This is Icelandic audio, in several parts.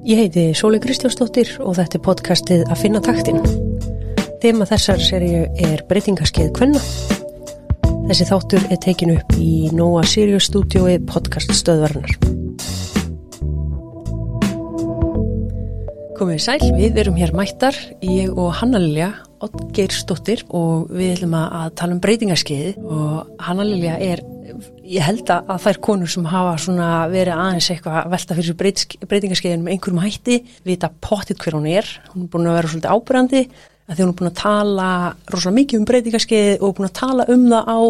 Ég heiti Sóli Kristjánsdóttir og þetta er podcastið að finna taktin. Þema þessar seríu er breytingaskeið Kvenna. Þessi þáttur er tekin upp í Nóa Sirius stúdiói podcast stöðvarnar. Komið sæl, við erum hér mættar, ég og Hanna Lilja, Oddgeirsdóttir og við ætlum að tala um breytingaskeið og Hanna Lilja er ég held að þær konur sem hafa verið aðeins eitthvað að velta fyrir breytingarskeiðin með einhverjum hætti vita potið hver hún er, hún er búin að vera svolítið ábyrgandi að því hún er búin að tala rosalega mikið um breytingarskeið og búin að tala um það á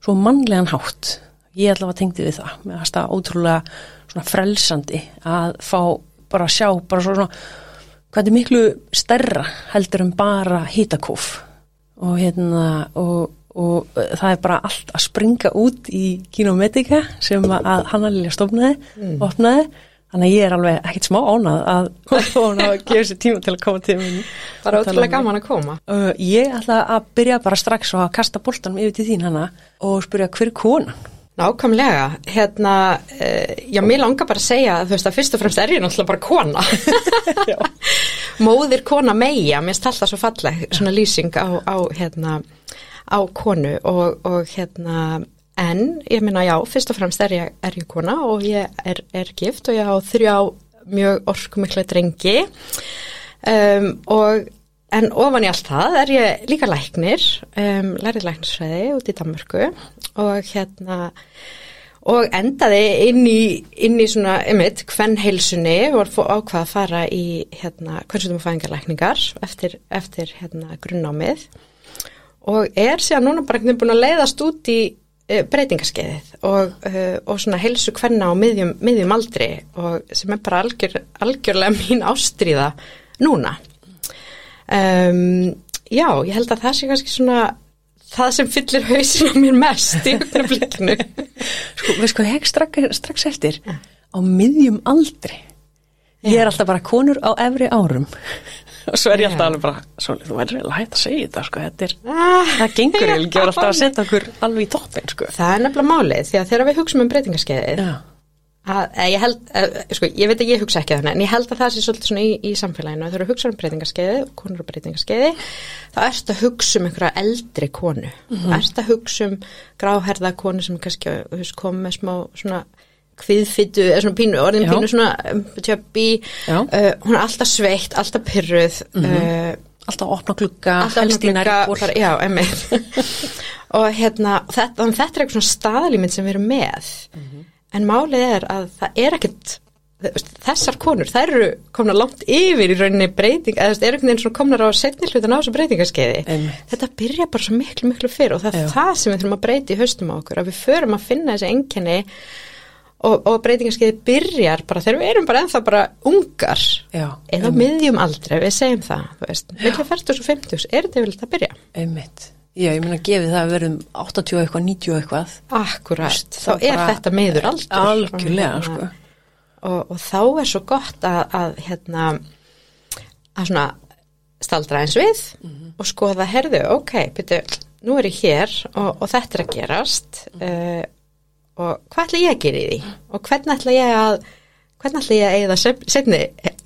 svo mannlegan hátt. Ég ætla að tengdi við það. Með að staða ótrúlega frelsandi að fá bara að sjá bara svona hvað er miklu stærra heldur en bara hitakóf. Og hérna og og uh, það er bara allt að springa út í Kinometika sem að Hanna Lilja stofnaði, mm. opnaði þannig að ég er alveg ekkert smá ánað að hún hafa gefið sér tíma til að koma til minn Bara ótrúlega gaman að koma uh, Ég ætla að byrja bara strax og að kasta boltanum yfir til þín Hanna og spyrja hver er konan? Nákvæmlega, hérna, uh, já, mér langar bara að segja að þú veist að fyrst og fremst er ég náttúrulega bara kona. Móðir kona meia, mér alltaf svo falleg, svona lýsing á, á hérna, á konu og, og hérna en ég minna já, fyrst og fremst er ég, er ég kona og ég er, er gift og ég á þrjá mjög orkumikla drengi. Um, og en ofan í allt það er ég líka læknir, um, lærið læknisfræði út í Danmörku og hérna og endaði inn í, inn í svona, ymmit, hvern heilsunni og ákvaða að fara í hérna, hversutum og fæðingarlækningar eftir, eftir hérna grunnámið og er síðan núna bara veginn búin að leiðast út í uh, breytingaskeiðið og, uh, og svona helsu hvenna á miðjum, miðjum aldri og sem er bara algjör, algjörlega mín ástríða núna. Um, já, ég held að það sé kannski svona það sem fyllir hausin á mér mest í augnablikinu. sko, við sko hegg strax, strax eftir á miðjum aldri. Ég er alltaf bara konur á efri árum og svo er ég alltaf alveg bara svona, þú væri reyna hægt að segja þetta sko, þetta er, ah, það gengur ég ekki alltaf að setja okkur alveg í toppin sko. Það er nefnilega málið, því að þegar við hugsaum um breytingarskeiðið að ég held, að, sko, ég veit að ég hugsa ekki þannig, en ég held að það sé svolítið svona í, í samfélaginu, þegar við hugsaum um breytingarskeiðið og konur og breytingarskeiðið, þá erst að hugsa um einhverja eldri konu, mm -hmm. erst að hugsa um gráherða konu sem kannski kom með smá svona hviðfittu, eða svona pínu, orðin já. pínu svona um, tjöppi, uh, hún er alltaf sveitt, alltaf pyrruð mm -hmm. uh, alltaf opna klukka alltaf opna klukka, já, emið og hérna, þetta, þetta er eitthvað svona staðlýminn sem við erum með mm -hmm. en málið er að það er ekkert þessar konur, þær eru komna langt yfir í rauninni breyting, eða það er einhvern veginn svona komnar á setni hlutan á þessu breytingarskeiði þetta byrja bara svo miklu, miklu fyrr og það er já. það sem við þurfum að breyti í haustum á okkur, að við förum að finna þessi enginni og, og breytingarskeiði byrjar bara þegar við erum bara ennþá bara ungar Já, eða um. miðjum aldrei, við segjum það þú veist, vilja 40 og 50 er þetta vel að byrja? Einmitt. Já, ég meina að gefi það að verðum 80 eitthvað, 90 eitthvað Akkurat, þá er þetta meður aldur Algjörlega, sko og, og þá er svo gott að, að hérna að svona staldra eins við mm -hmm. og skoða, herðu, ok, byrju nú er ég hér og, og þetta er að gerast mm -hmm. uh, og hvað ætla ég að gera í því? Og hvernig ætla ég að hvernig ætla ég að eigða setni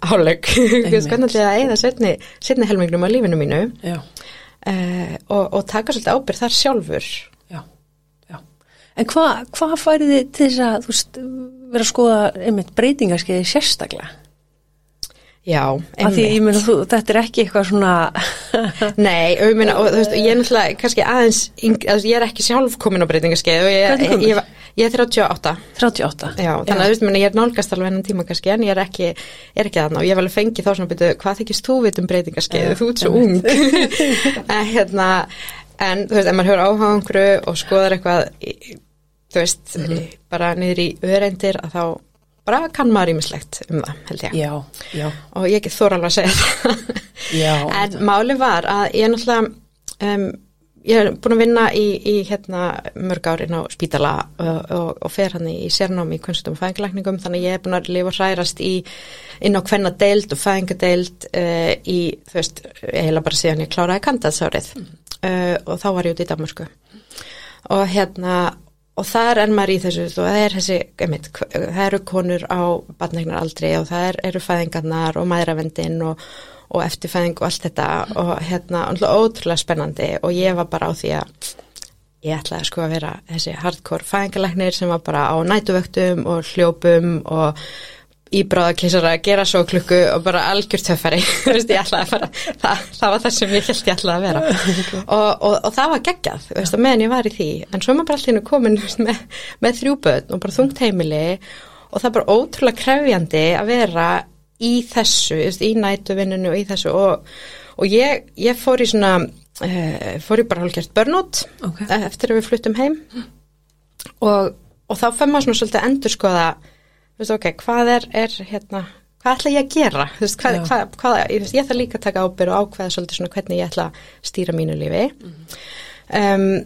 hálug, hvernig ætla ég að eigða setni, setni helmingnum á lífinu mínu? Uh, og, og taka svolítið ábyrð þar sjálfur. Já, já. En hvað hva færið þið til þess að veist, vera að skoða einmitt breytingarskeiði sérstaklega? Já, einmitt. Því ég meina þú, þetta er ekki eitthvað svona... Nei, og ég meina, og veist, ég er náttúrulega kannski aðeins, ég er ekki sjálf komin á breytingarskeið og ég, ég, ég, Ég er 38. 38? Já, þannig að þú veist, ég er nálgast alveg hennan tíma kannski, en ég er ekki, er ekki aðná. Ég hef alveg fengið þá svona byrju, hvað þykist þú vit um breytingarskeið? Þú ert svo ung. en, hérna, en þú veist, ef maður höfur áhuga einhverju og skoðar eitthvað, þú veist, mm -hmm. bara niður í öðreindir að þá bara kann maður ímislegt um það, held ég. Já, já. Og ég get þóra alveg að segja það. Já. En máli var að ég náttúrulega... Um, ég er búin að vinna í, í hérna, mörg árin á spítala og, og, og fer hann í sérnámi í kunnstum og fæðingalækningum þannig ég er búin að lifa og hrærast í, inn á hvenna deild og fæðingadeild uh, í, þú veist, heila bara síðan ég kláraði kandaðsárið mm. uh, og þá var ég út í Damersku og hérna og þar er maður í þessu og það er þessi, einmitt, það eru konur á batnegnar aldrei og það er, eru fæðingarnar og mæðravendin og, og eftirfæðing og allt þetta og hérna, ótrúlega spennandi og ég var bara á því að ég ætlaði sko að vera þessi hardcore fæðingarleiknir sem var bara á nætuvöktum og hljópum og íbráðakísara að gera svo klukku og bara algjör töffari. Það, það var það sem ég held ég ætlaði að vera. Og, og, og það var geggjað veist, meðan ég var í því. En svo maður bara allir komin með, með þrjúböðn og bara þungt heimili og það er bara ótrúlega krefjandi að vera í þessu, í nætuvinninu og í þessu og, og ég, ég fór í svona uh, fór í bara hálfgjört börnót okay. eftir að við fluttum heim. Og þá fenn maður svona svolítið endur skoða veist, ok, hvað er, er hérna, hvað ætla ég að gera? Veist, hvað, hvað, hvað, ég, ég ætla líka að taka ábyrg og ákveða svolítið svona hvernig ég ætla að stýra mínu lífi. Mm um,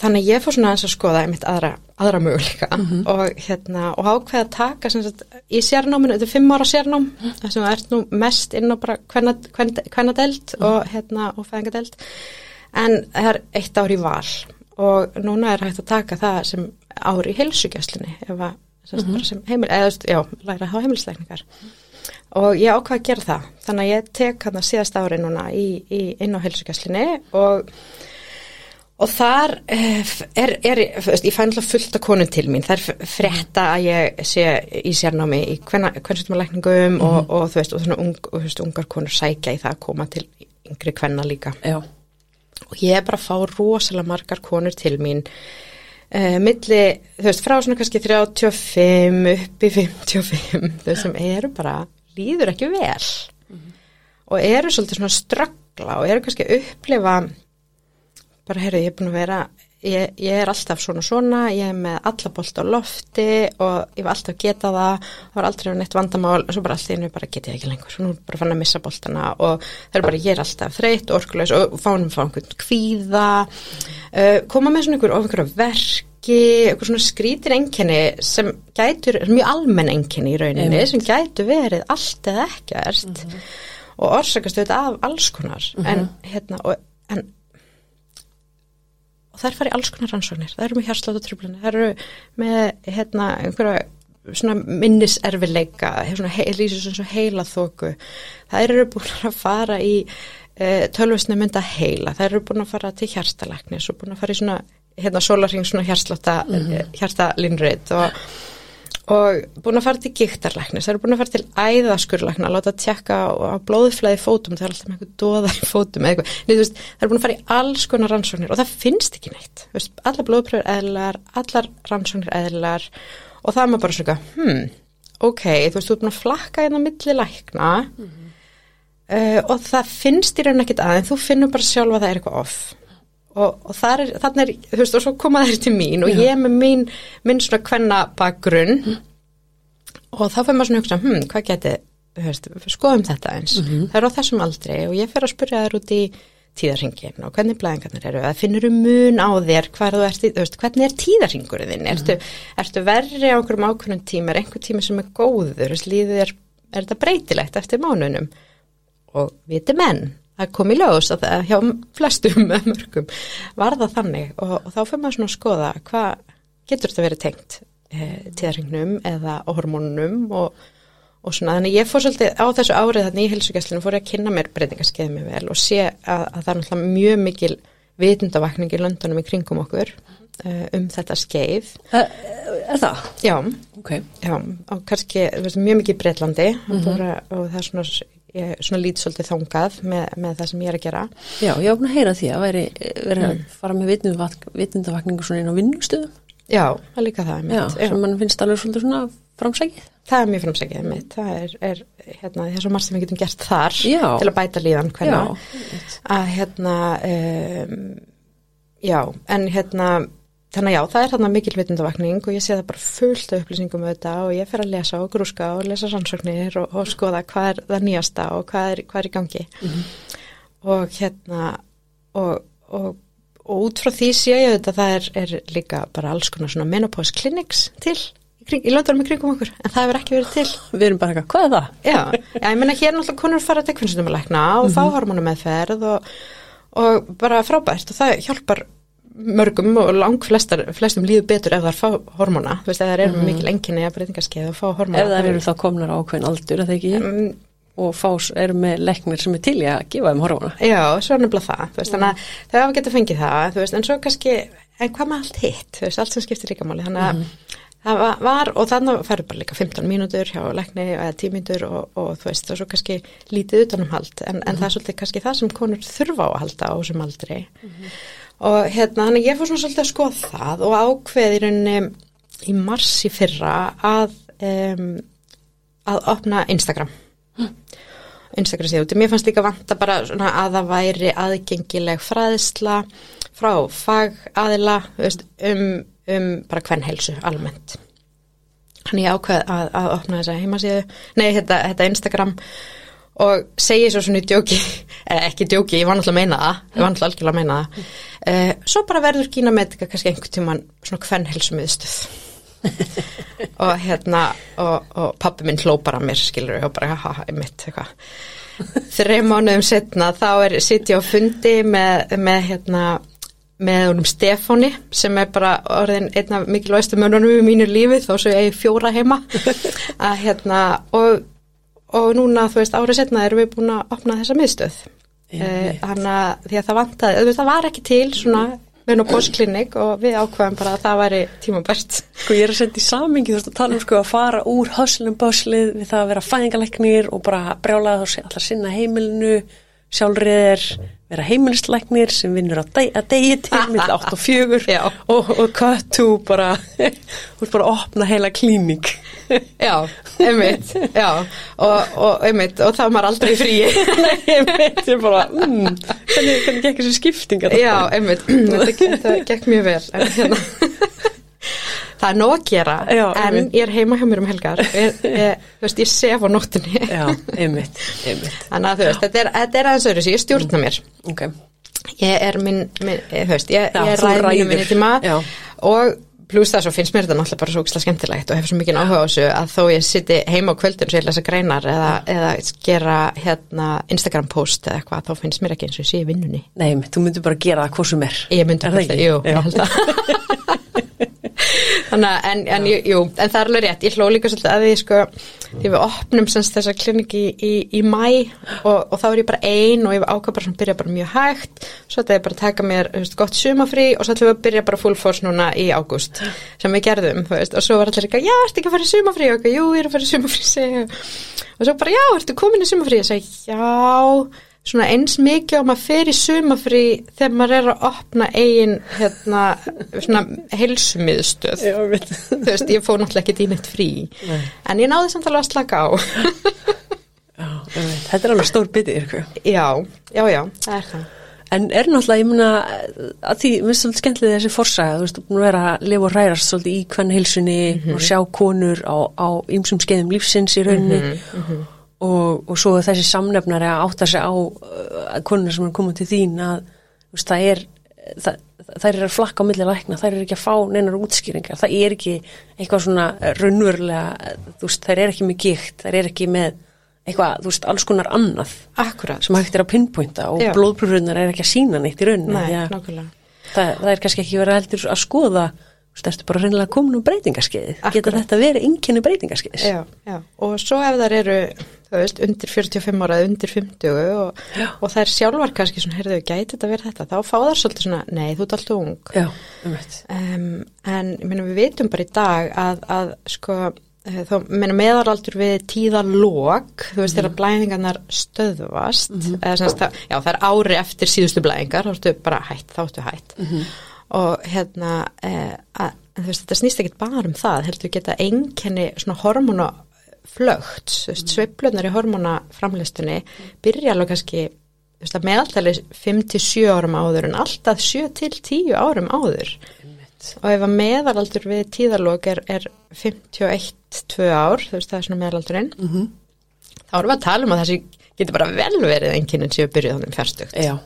þannig ég fór svona eins að skoða einmitt aðra, aðra möguleika mm -hmm. og hérna, og ákveða að taka sagt, í sérnáminu, þetta er fimm ára sérnám mm þess að það ert nú mest inn á bara hvernadeld mhm. og hérna, og fæðingadeld en það er eitt ár í val og núna er hægt að taka það sem ári í helsugjastlinni ef að mm -hmm. sem heimil, eða já, læra á heimilisleikningar og ég ákvaði að gera það þannig að ég tek hann að síðast ári núna í, í inn á heilsugjastlinni og og þar eh, er, er ég fæ náttúrulega fullt af konun til mín það er fretta að ég sé í sérnámi í hvernig mm -hmm. og, og þú veist, og svona ung, og, veist, ungar konur sækja í það að koma til yngri kvenna líka Já. og ég er bara að fá rosalega margar konur til mín Uh, milli, þú veist, frá svona kannski 35 upp í 55 þau sem eru bara, líður ekki vel mm -hmm. og eru svolítið svona straggla og eru kannski að upplifa bara, heyrðu, ég er búin að vera ég, ég er alltaf svona svona ég er með alla bólt á lofti og ég var alltaf að geta það það var aldrei neitt vandamál og svo bara alltaf ég bara geta ég ekki lengur, svo nú bara fann að missa bóltana og það er bara, ég er alltaf þreytt og orkulegs og fánum fá einhvern kvíða uh, koma með svona einhver of einhverja verk eitthvað svona skrítir enginni sem gætur, mjög almenn enginni í rauninni, Einmitt. sem gætur verið allt eða ekkert mm -hmm. og orsakast auðvitað af alls konar mm -hmm. en hérna og, en, og þær fari alls konar rannsóknir, það eru með hérsláta trúblunni, það eru með hérna einhverja svona minniserfileika svona heil, heila þóku það eru búin að fara í e, tölvusna mynda heila, það eru búin að fara til hjarstalagnis og búin að fara í svona hérna sólarheng svona hjerslata mm -hmm. og, og búin að fara til gíktarlæknis, það eru búin að fara til æðaskurlækna, láta að tjekka á blóðflæði fótum, það er alltaf með eitthvað dóða í fótum eða eitthvað, Nei, veist, það eru búin að fara í alls konar rannsóknir og það finnst ekki neitt. Veist, allar blóðpröfur eðlar, allar rannsóknir eðlar og það er maður bara svona hmm, ok, þú veist, þú er búin að flakka hérna milli lækna mm -hmm. uh, og það finnst í raun ekkit aðeins, þú finnur bara sjálfa að það er eitthvað off og, og er, þannig er, þú veist, og svo koma þeir til mín og Já. ég er með mín, minn svona kvenna bakgrunn mm. og þá fyrir maður svona hugsa, hm, hvað geti, þú veist, skoðum þetta eins, mm -hmm. það er á þessum aldrei og ég fer að spyrja þér út í tíðarhingin og hvernig blæðingarnir eru, að finnur um mun á þér, hvað þú ert, þú veist, hvernig er tíðarhingurinn þinn, mm. ertu, ertu verri á einhverjum ákveðnum tíma, er einhver tíma sem er góður, þú veist, líður er, er þetta breytilegt eftir mánunum og viti menn það kom í ljós að það hjá flestum með mörgum var það þannig og, og þá fyrir maður svona að skoða hvað getur þetta verið tengt e, tíðarhengnum eða hormónunum og, og svona þannig ég fór svolítið á þessu árið þannig í hilsugjastlinu fór ég að kynna mér breytingarskeið mér vel og sé að, að það er náttúrulega mjög mikil vitundavakning í löndunum í kringum okkur e, um þetta skeið Er það? Já, okay. já og kannski mjög mikið í Breitlandi mm -hmm. og það er svona ég svona lít svolítið þongað með, með það sem ég er að gera. Já, ég á að heyra því að veri, veri mm. að fara með vitundavakningu svona inn á vinnustöðum. Já, það er líka það Já, sem mann finnst alveg svolítið svona framsækið. Það er mjög framsækið mitt það er, er hérna, það er svo margt sem við getum gert þar já. til að bæta líðan hvernig að hérna um, já, en hérna Þannig að já, það er þarna mikil vitundavakning og ég sé það bara fullt af upplýsingum um þetta og ég fer að lesa og grúska og lesa rannsóknir og, og skoða hvað er það nýjasta og hvað er, hvað er í gangi mm -hmm. og hérna og, og, og út frá því sé ég þetta það er, er líka bara alls konar svona menopause clinics til í, löndunum í kringum okkur en það hefur ekki verið til. Við erum bara eitthvað, hvað er það? Já, já ég menna hér náttúrulega konur fara til kvinnstum að lækna og mm -hmm. fá hormónum meðferð og bara frábært og það hjálpar mörgum og lang flestar, flestum líður betur ef það er fá hormóna, þú veist, ef það eru mm. mikil enginni að breytingarskeið og fá hormóna. Ef það eru þá komnar ákveðin aldur, að það ekki, um, og fás eru með leiknir sem er til í að gefa þeim hormóna. Já, svo er nefnilega það, veist, mm. þannig að það hafa getið fengið það, veist, en svo kannski, en hvað með allt hitt, þú veist, allt sem skiptir ríkamáli, þannig að mm. Það var, og þannig færðu bara líka 15 mínútur hjá lekni eða 10 mínútur og, og þú veist, og svo kannski lítið utanumhald, en, en mm. það er svolítið kannski það sem konur þurfa á að halda á aldri. Mm -hmm og hérna þannig ég fór svona svolítið að skoða það og ákveði í rauninni í mars í fyrra að um, að opna Instagram. Hm. Instagram séu, mér fannst líka vanta bara svona að það væri aðgengileg fræðisla frá fagaðila um, um bara hvern helsu almennt hann ég ákveði að, að opna þessa heimasíðu, nei þetta, þetta Instagram. og segi svo svona í djóki, eða ekki djóki, ég var náttúrulega að meina það, ég var náttúrulega algjörlega að meina það, uh, svo bara verður Gína Medica kannski einhvern tíman svona hvern helsumiðstöð og hérna, og, og pappi minn hló bara mér, skilur, og bara, haha, ég mitt, eitthvað. Þrei mánuðum setna þá er sitt ég á fundi með, með hérna, með húnum Stefáni sem er bara orðin einna mikilvægstu mönunum í mínu lífi þó sem ég er fjóra heima. Að hérna og og núna þú veist árið setna erum við búin að opna þessa miðstöð. Þannig eh, að því að það vantaði það var ekki til svona menopósklinik og við ákvæðum bara að það væri tímabært. Sko ég er að senda í samingi þú veist að tala um sko að fara úr höslum báslið við það að vera fæðingalæknir og bara brjálaða þá allar sinna heimilinu sjálfriðir vera heimilisleiknir sem vinnur að, deg, að degi til mitt 8 og 4 og, og kattu bara þú veist bara að opna heila klíning Já, einmitt já, og, og einmitt og þá er maður aldrei frí. Nei, einmitt, ég bara mm, hvernig, hvernig gekk þessi skiptinga Já, einmitt, þetta gekk mjög vel en hérna það er nóg að gera já, en einmitt. ég er heima hjá mér um helgar. Ég, ég, veist, ég sef á nóttunni. Já, einmitt, einmitt. Þannig að þú veist, þetta er, þetta er aðeins öðru sem ég stjórna mér. Ok. Ég er minn, minn veist, ég, já, ég ræði mínu minni tíma. Og pluss það svo finnst mér þetta náttúrulega bara svo ekki skemmtilegt og hefur svo mikið áhuga á þessu að þó ég sitti heima á kvöldin og sé lesa greinar eða, eða gera hérna Instagram post eða eitthvað þá finnst mér ekki eins og ég sé vinnunni. Nei, þú myndur bara gera það hvað sem er. Ég myndur bara það, jú, ég held að Þannig en, en, jú, en það er alveg rétt, ég hló líka svolítið að því, sko, því við opnum semst þessa kliniki í, í, í mæ og, og þá er ég bara einn og ég ákvað bara að byrja bara mjög hægt, svo þetta er bara að taka mér, veist, gott sumafrí og svo ætlum við að byrja bara full force núna í ágúst sem við gerðum, veist, og svo var allir ekki, já, ertu ekki að fara í sumafrí, og jú, ég er að fara í sumafrí, og svo bara, já, ertu komin í sumafrí, ég segi, já, svona eins mikið á maður fyrir sumafrí þegar maður er að opna eigin hérna svona heilsumiðstöð. Þú veist ég fóð náttúrulega ekki dýnitt frí Nei. en ég náði samt alveg að slaka á. Já, Þetta er alveg stór bitið Já, já, já, það er það. En er náttúrulega, ég myna að því, mér finnst svolítið skemmtilega þessi forsaga, þú veist, þú búin að vera að lifa og rærast svolítið í hvern heilsunni mm -hmm. og sjá konur á ýmsum skeiðum lífsins í rauninni. Mm -hmm og, og svo þessi samnefnari að átta sig á uh, konar sem er komið til þín að veist, það er það, þær eru að flakka á milli lækna, þær eru ekki að fá neinar útskýringar, það er ekki eitthvað svona raunverulega veist, þær eru ekki með gikt, þær eru ekki með eitthvað, þú veist, alls konar annað Akkurat. sem hægt er að pinpointa og blóðpröfunar er ekki að sína neitt í rauninni Nei, það, það er kannski ekki verið heldur að skoða Stærstu bara reynilega komin um breytingarskeið. Geta þetta verið einnkynni breytingarskeið? Já, já. Og svo ef það eru, þú veist, undir 45 ára eða undir 50 og, og það er sjálfar kannski svona, heyrðu, gæti þetta verið þetta? Þá fá það svolítið svona, nei, þú ert alltaf ung. Já, um. Um, en, meina, við veitum bara í dag að, að sko, eh, þá, meina, meðaraldur við tíðalók, þú veist, þegar mm. blæðingarnar stöðvast, mm -hmm. eða semst, það, já, það er ári eftir síðustu blæðingar, þá ertu bara hætt, þá ertu hætt. Mm -hmm og hérna eh, að, en veist þetta snýst ekki bara um það heldur geta einkenni svona hormonaflögt mm. sveiplunar í hormonaframlistunni byrja alveg kannski meðaltali 5-7 árum áður en alltaf 7-10 árum áður og ef að meðalaldur við tíðalók er, er 51-2 ár þú veist það er svona meðalaldurinn mm -hmm. þá erum við að tala um að þessi getur bara vel verið einnkynnin sem við byrjuðum þannig færstugt Já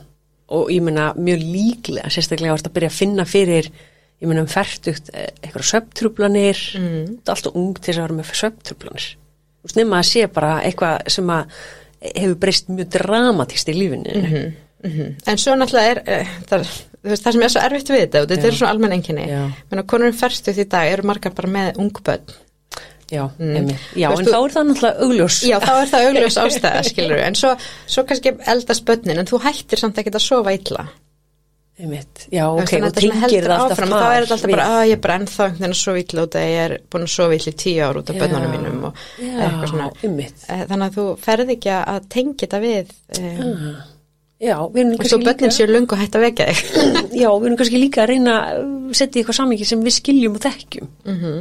og ég menna mjög líklega sérstaklega að byrja að finna fyrir ég menna um færtugt eh, eitthvað söptrúplanir mm. allt og ung til þess að vera með söptrúplanir þú veist nema að sé bara eitthvað sem að hefur breyst mjög dramatist í lífinu. Mm -hmm, mm -hmm. en svo náttúrulega er uh, það, veist, það sem er svo erfitt við þetta og þetta er svo almenn enginni menn að konur færstu því dag eru margar bara með ungbönn Já, Mm. Já, en þá er það náttúrulega augljós. já, þá er það augljós ástæða, skilur en svo, svo kannski eldast bönnin en þú hættir samt ekki að sofa illa Einmitt. Já, Þú ok, og að tengir það alltaf þar þá er þetta alltaf bara við. að ég er bara ennþá einhvern veginn að sofa illa út að ég er búin að sofa illa í tíu ár út af Já. bönnunum mínum og Já, eitthvað svona einmitt. Eh, þannig að þú ferð ekki að tengja þetta við um, Já, við erum og svo kannski líka, bönnin séu lungu hætt að vekja þig já, við erum kannski líka að reyna að setja í eitthvað samingi sem við skiljum og þekkjum. Mhm.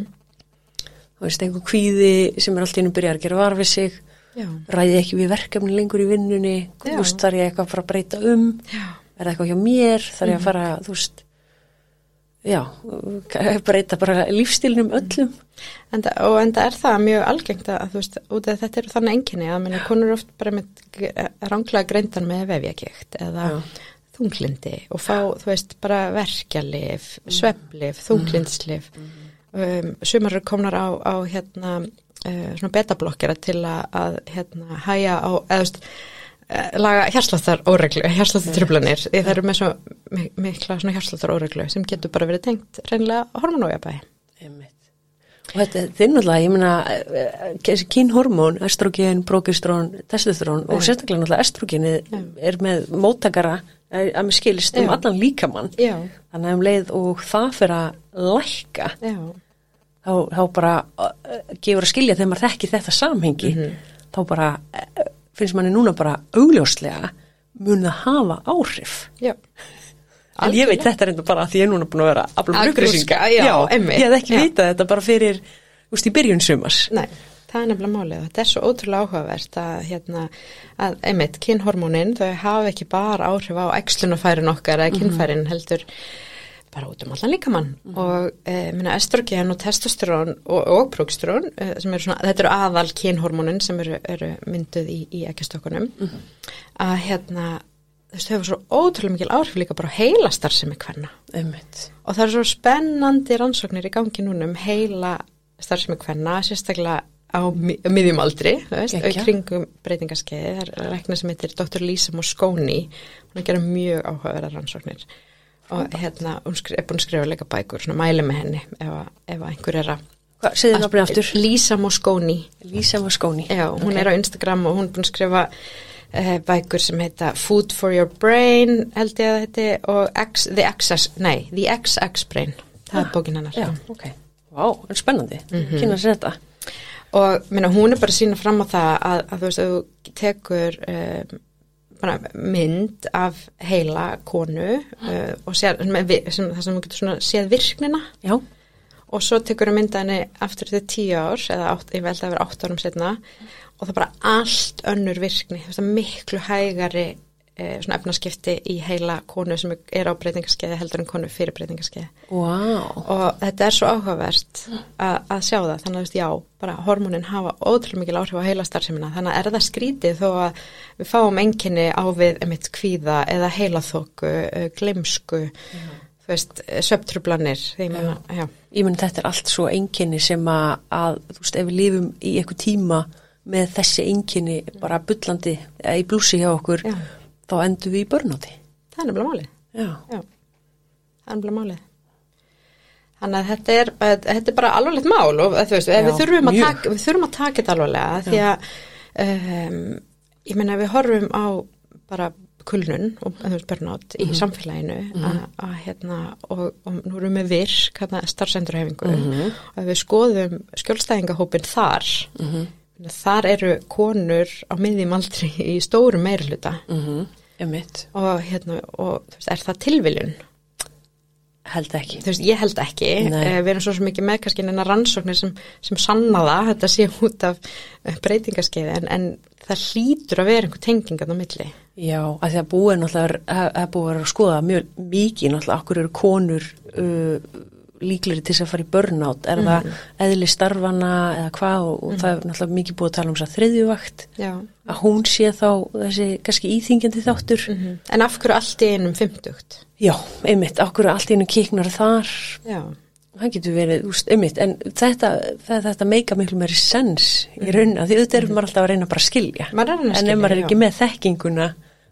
Þú veist, einhver kvíði sem er alltaf innum byrjar að gera var við sig, já, ræði ekki við verkefni lengur í vinnunni, Já. þú veist, þarf ég eitthvað að fara að breyta um, já, er það eitthvað hjá mér, þarf Mhm. ég að fara, þú veist, já, breyta bara lífstílnum öllum. enda, og enda er það mjög algengt að þú veist, út af þetta eru þannig enginni að minna konur oft bara með ránglega greindan með vefjakíkt eða Já. þunglindi og fá, þú veist, bara verkjalif, Mm. sveflif, þunglinslif um, sumar eru komnar á, á hérna, uh, svona betablokkera til að, að hérna, hæja á, veist eh, laga hérsláttar óreglu, hérsláttar trublanir því það eru með svo mi- mikla hérsláttar óreglu sem getur bara verið tengt reynilega hormonójabæði. Og þetta, er náttúrulega, ég meina, eh, þessi kynhormón, estrogen, progestrón, testosterón og sérstaklega náttúrulega estrogenið er með móttakara eh, að með skilist um allan líkamann. Þannig að um leið og það fyrir að lækka, já, þá, þá bara uh, gefur að skilja þegar maður þekki þetta samhengi, þá bara uh, finnst manni núna bara augljóslega mun það hafa áhrif. já. En ég veit þetta reynda bara að því ég er núna búin að vera að Að upplýsinga. grúska, já, einmitt, Ég hef ekki já. vitað þetta bara fyrir, úst, í byrjun sumars. Nei, það er nefnilega málið og þetta er svo ótrúlega áhugavert að, hérna, að einmitt, kynhormónin þau hafa ekki bara áhrif á æxlunafærin okkar eða kynfærin heldur bara út um allan líkamann. Og e, minna estrogen og testosterón og, og progesteron e, sem eru svona, þetta eru aðal kynhormónin sem eru, eru mynduð í, í ekkjastokkunum að hérna þú veist, þau hefur svo ótrúlega mikil áhrif líka bara heilastar sem er hverna Einmitt. og það er svo spennandi rannsóknir í gangi núna um heila starfsemi hvenna, sérstaklega á mi- á miðjum aldri, kringum breytingaskeiði, það er rekna sem heitir Dr. Lisa Mosconi, hún er að gera mjög áhugaverðar rannsóknir og hérna, hún er búin að skrifa leika bækur, svona mæli með henni ef, ef einhver er að segðu nafnið aftur? Lisa Mosconi, Lísa Vaskóni. já, hún er á Instagram og hún er búin að skrifa uh, bækur sem heita Food for your brain, held ég að þetta og X, The XX, nei, The XX Brain, það er bókin hennar Já, ok. Vá, en spennandi. Mm. -hmm. Kynna sér þetta. og minna, hún er bara að sína fram á það að, að þú veist, að þú tekur um, bara mynd af heila konu uh, og sér, sem, sem, það sem getur svona séð virknina. Já, og svo tekur þú mynda henni aftur til tíu ár eða átt, ég veldi að vera átt árum setna og það er bara allt önnur virkni það er miklu hægari eh, svona efnaskipti í heila konu sem er á breytingaskeiði heldur en konu fyrir breytingaskeiði vá. og þetta er svo áhugavert að, sjá það, þannig að þú veist, já, bara hormónin hafa ótrúlega mikil áhrif á heila starfseminna þannig að er það skrítið þó að við fáum enginni á við emitt kvíða eða heilaþóku, glemsku þú veist, söptrublanir því menna, já, Ég menn þetta er allt svo einkenni sem að, að, þú veist, ef við lifum í eitthvað tíma með þessi einkenni bara bullandi, eða í blúsi hjá okkur, Já. Þá endum við í börnáti. það er nefnilega málið. Já. já, það er nefnilega málið. Þannig að þetta er, að- þetta er bara alvarlegt mál og þú veist, Já, við, þurfum taka, við þurfum að taka þetta alvarlega því að um, ég meina við horfum á bara kulnun og þú veist burnout í samfélaginu að, að hérna og, og nú erum við virk hérna starfsendurhefingu og ef við skoðum skjólstæðingahópin þar þar eru konur á miðjum aldri í stóru meirluta Mm -hmm. Og hérna og veist, er það tilviljun? Held ekki. þú veist, ég held ekki, Nei. eh, við erum svo ekki með kannski neina rannsóknir sem, sem sanna það, þetta sé út af eh, breytingaskeiði, en, en það hlýtur að vera einhver tengingan á milli. Já, að því að búið náttúrulega, það er búið að vera að skoða mjög mikið náttúrulega, okkur eru konur uh, líkleri til að fara í börnátt, er það eðli starfana eða hvað og, og það er náttúrulega mikið búið að tala um þess að þriðjuvakt, Já. að hún sé þá þessi kannski íþingjandi þáttur. En af hverju allt í einum fimmtugt? Já, einmitt, okkur allt í einu kiknar þar, Já, það getur verið, úst, einmitt, en þetta, þetta meika miklu meiri sens í raunina, því auðvitað er maður alltaf að reyna bara að skilja. Að að En skilja, ef maður er já. ekki með þekkinguna,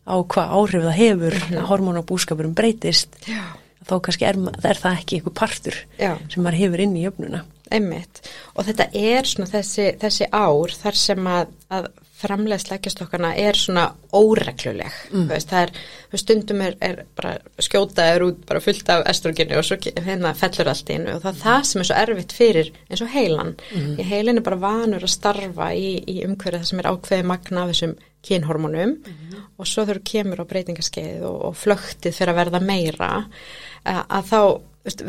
á hvað áhrif það hefur að hormonabúskapurum breytist Já. Þá kannski er, er það ekki einhver partur Já. sem maður hefur inn í jöfnuna Einmitt. Og þetta er svona þessi, þessi ár þar sem að, að framlega slækjastokkana er svona óregluleg. Mm. Veist, það er, stundum er, er bara skjótaður út bara fullt af estrogenu og svo hérna fellur allt inn og það er það sem er svo erfitt fyrir eins og heilan. Mm. Heilin er bara vanur að starfa í, í umhverju það sem er ákveði magna af þessum kynhormonum og svo þú kemur á breytingaskeið og, og flöktið fyrir að verða meira að, að þá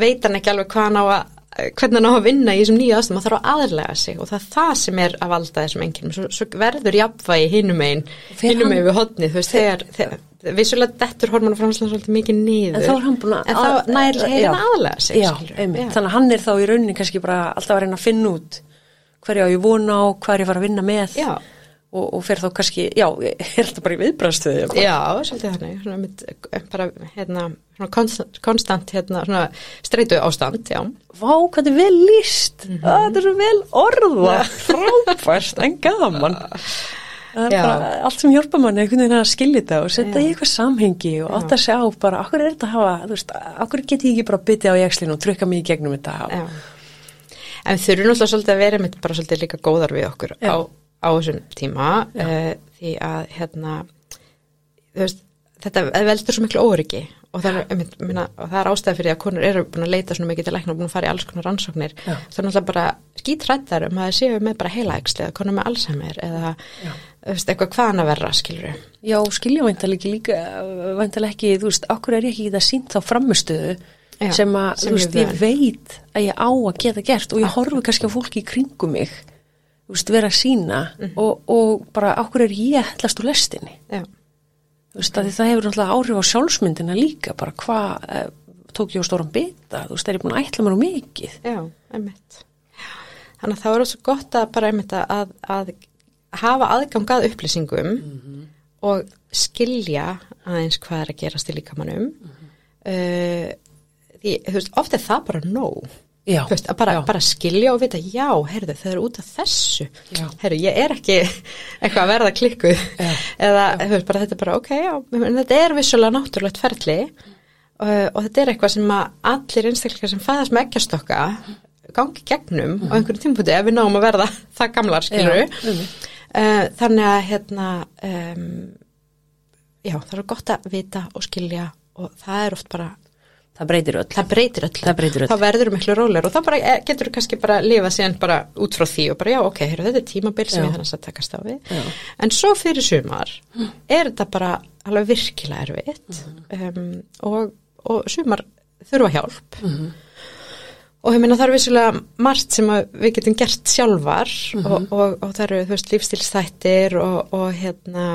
veit hann ekki alveg hvað hann á að hvernig hann á að vinna í þessum nýju aðstum og þarf að aðlega sig og það er það sem er að valda þessum enginum, svo, svo verður jafnvægi hinum einn, hinum einn við hotni, þú veist, þegar, þegar vissulega dettur hormonaframslan svolítið mikið niður En þá er hann búinn að- en þá nær Já. heilin aðlega sig Já, þannig að hann er þá í rauninni kannski bara alltaf að reyna að finna út hverju á ég vona á, er ég að fara að vinna með. Já. Og, og fer þá kannski, já, er alltaf bara í viðbrastöðu Já, svolítið þannig, svona mitt, bara hérna, svona konstant, konstant hérna, svona streitu ástand, já. Vá, hvað er vel líst Mhm. Það er svo vel orða Frábært, en gaman Það er bara allt sem hjálpa manni einhvern veginn að skilja þetta og setja í eitthvað samhengi og átt að sjá bara, okkur er þetta að hafa, þú veist, okkur get ég ekki bara bytja á jækslinu og trykka mig í gegnum þetta og, Já. En þau eru náttúrulega svolítið að vera mitt bara svolítið líka góðar við okkur Já. á, á þessum tíma uh, því að hérna veist, þetta veldur svo miklu óryggi og það, er, einmitt, minna, og það er ástæði fyrir að konur eru búin að leita svona mikið til lækna og búin að fara í alls konar rannsóknir. Já. það er náttúrulega bara skítrættar um að það séu með bara heilaæksli eða konur með Alzheimer eða þú veist, eitthvað hvaðan að verra skilur Já, skilja væntalega ekki líka, væntalega ekki, þú veist, okkur er ég ekki það sínt þá framistöðu Já, sem að, sem þú veist, ég veit að ég á að geta gert og ég horfi kannski á fólki í kringum mig, veist, vera sína Mhm. og, og bara okkur er ég hellast úr lestinni, Já, þú veist, að það hefur náttúrulega áhrif á sjálfsmyndina líka, bara hvað eh, tók ég á stóran bita, þú veist, er ég búin að ætla mér á mikið. já, einmitt. Þannig að það er svo gott að bara einmitt að, að hafa aðgang að upplýsingum og skilja aðeins hvað er að gerast í líkamannum uh, því, þú veist, oft er það bara nóg Já, veist, bara, bara skilja og vita, já, heyrðu, þau eru út af þessu. Já. heyrðu, ég er ekki eitthvað að verða klikkuð. Eða, veist, bara þetta er bara, ok, já en þetta er vissulega náttúrulegt ferli uh, og þetta er eitthvað sem að allir einstakleikar sem fæðast með eggjastokka gangi gegnum á einhverjum tímpúti ef við náum að verða það gamlar, Já, einmitt. uh, þannig að, hérna um, já, það er gott að vita og skilja og það er oft bara það breytir öll. það breytir öll, Það breytir öll. þá verður miklu rólegur og þá bara, eh, getur þú kannski bara lifa síðan bara út frá því og bara já ok, heyrðu, þetta er tímabil sem Já. ég þannig að takast á við Já. en svo fyrir sumar er þetta bara alveg virkilega erfitt um, og, og sumar þurfa hjálp og ég meina það er vissulega margt sem við getum gert sjálfar og, og, og það eru veist lífstilstættir og, og hérna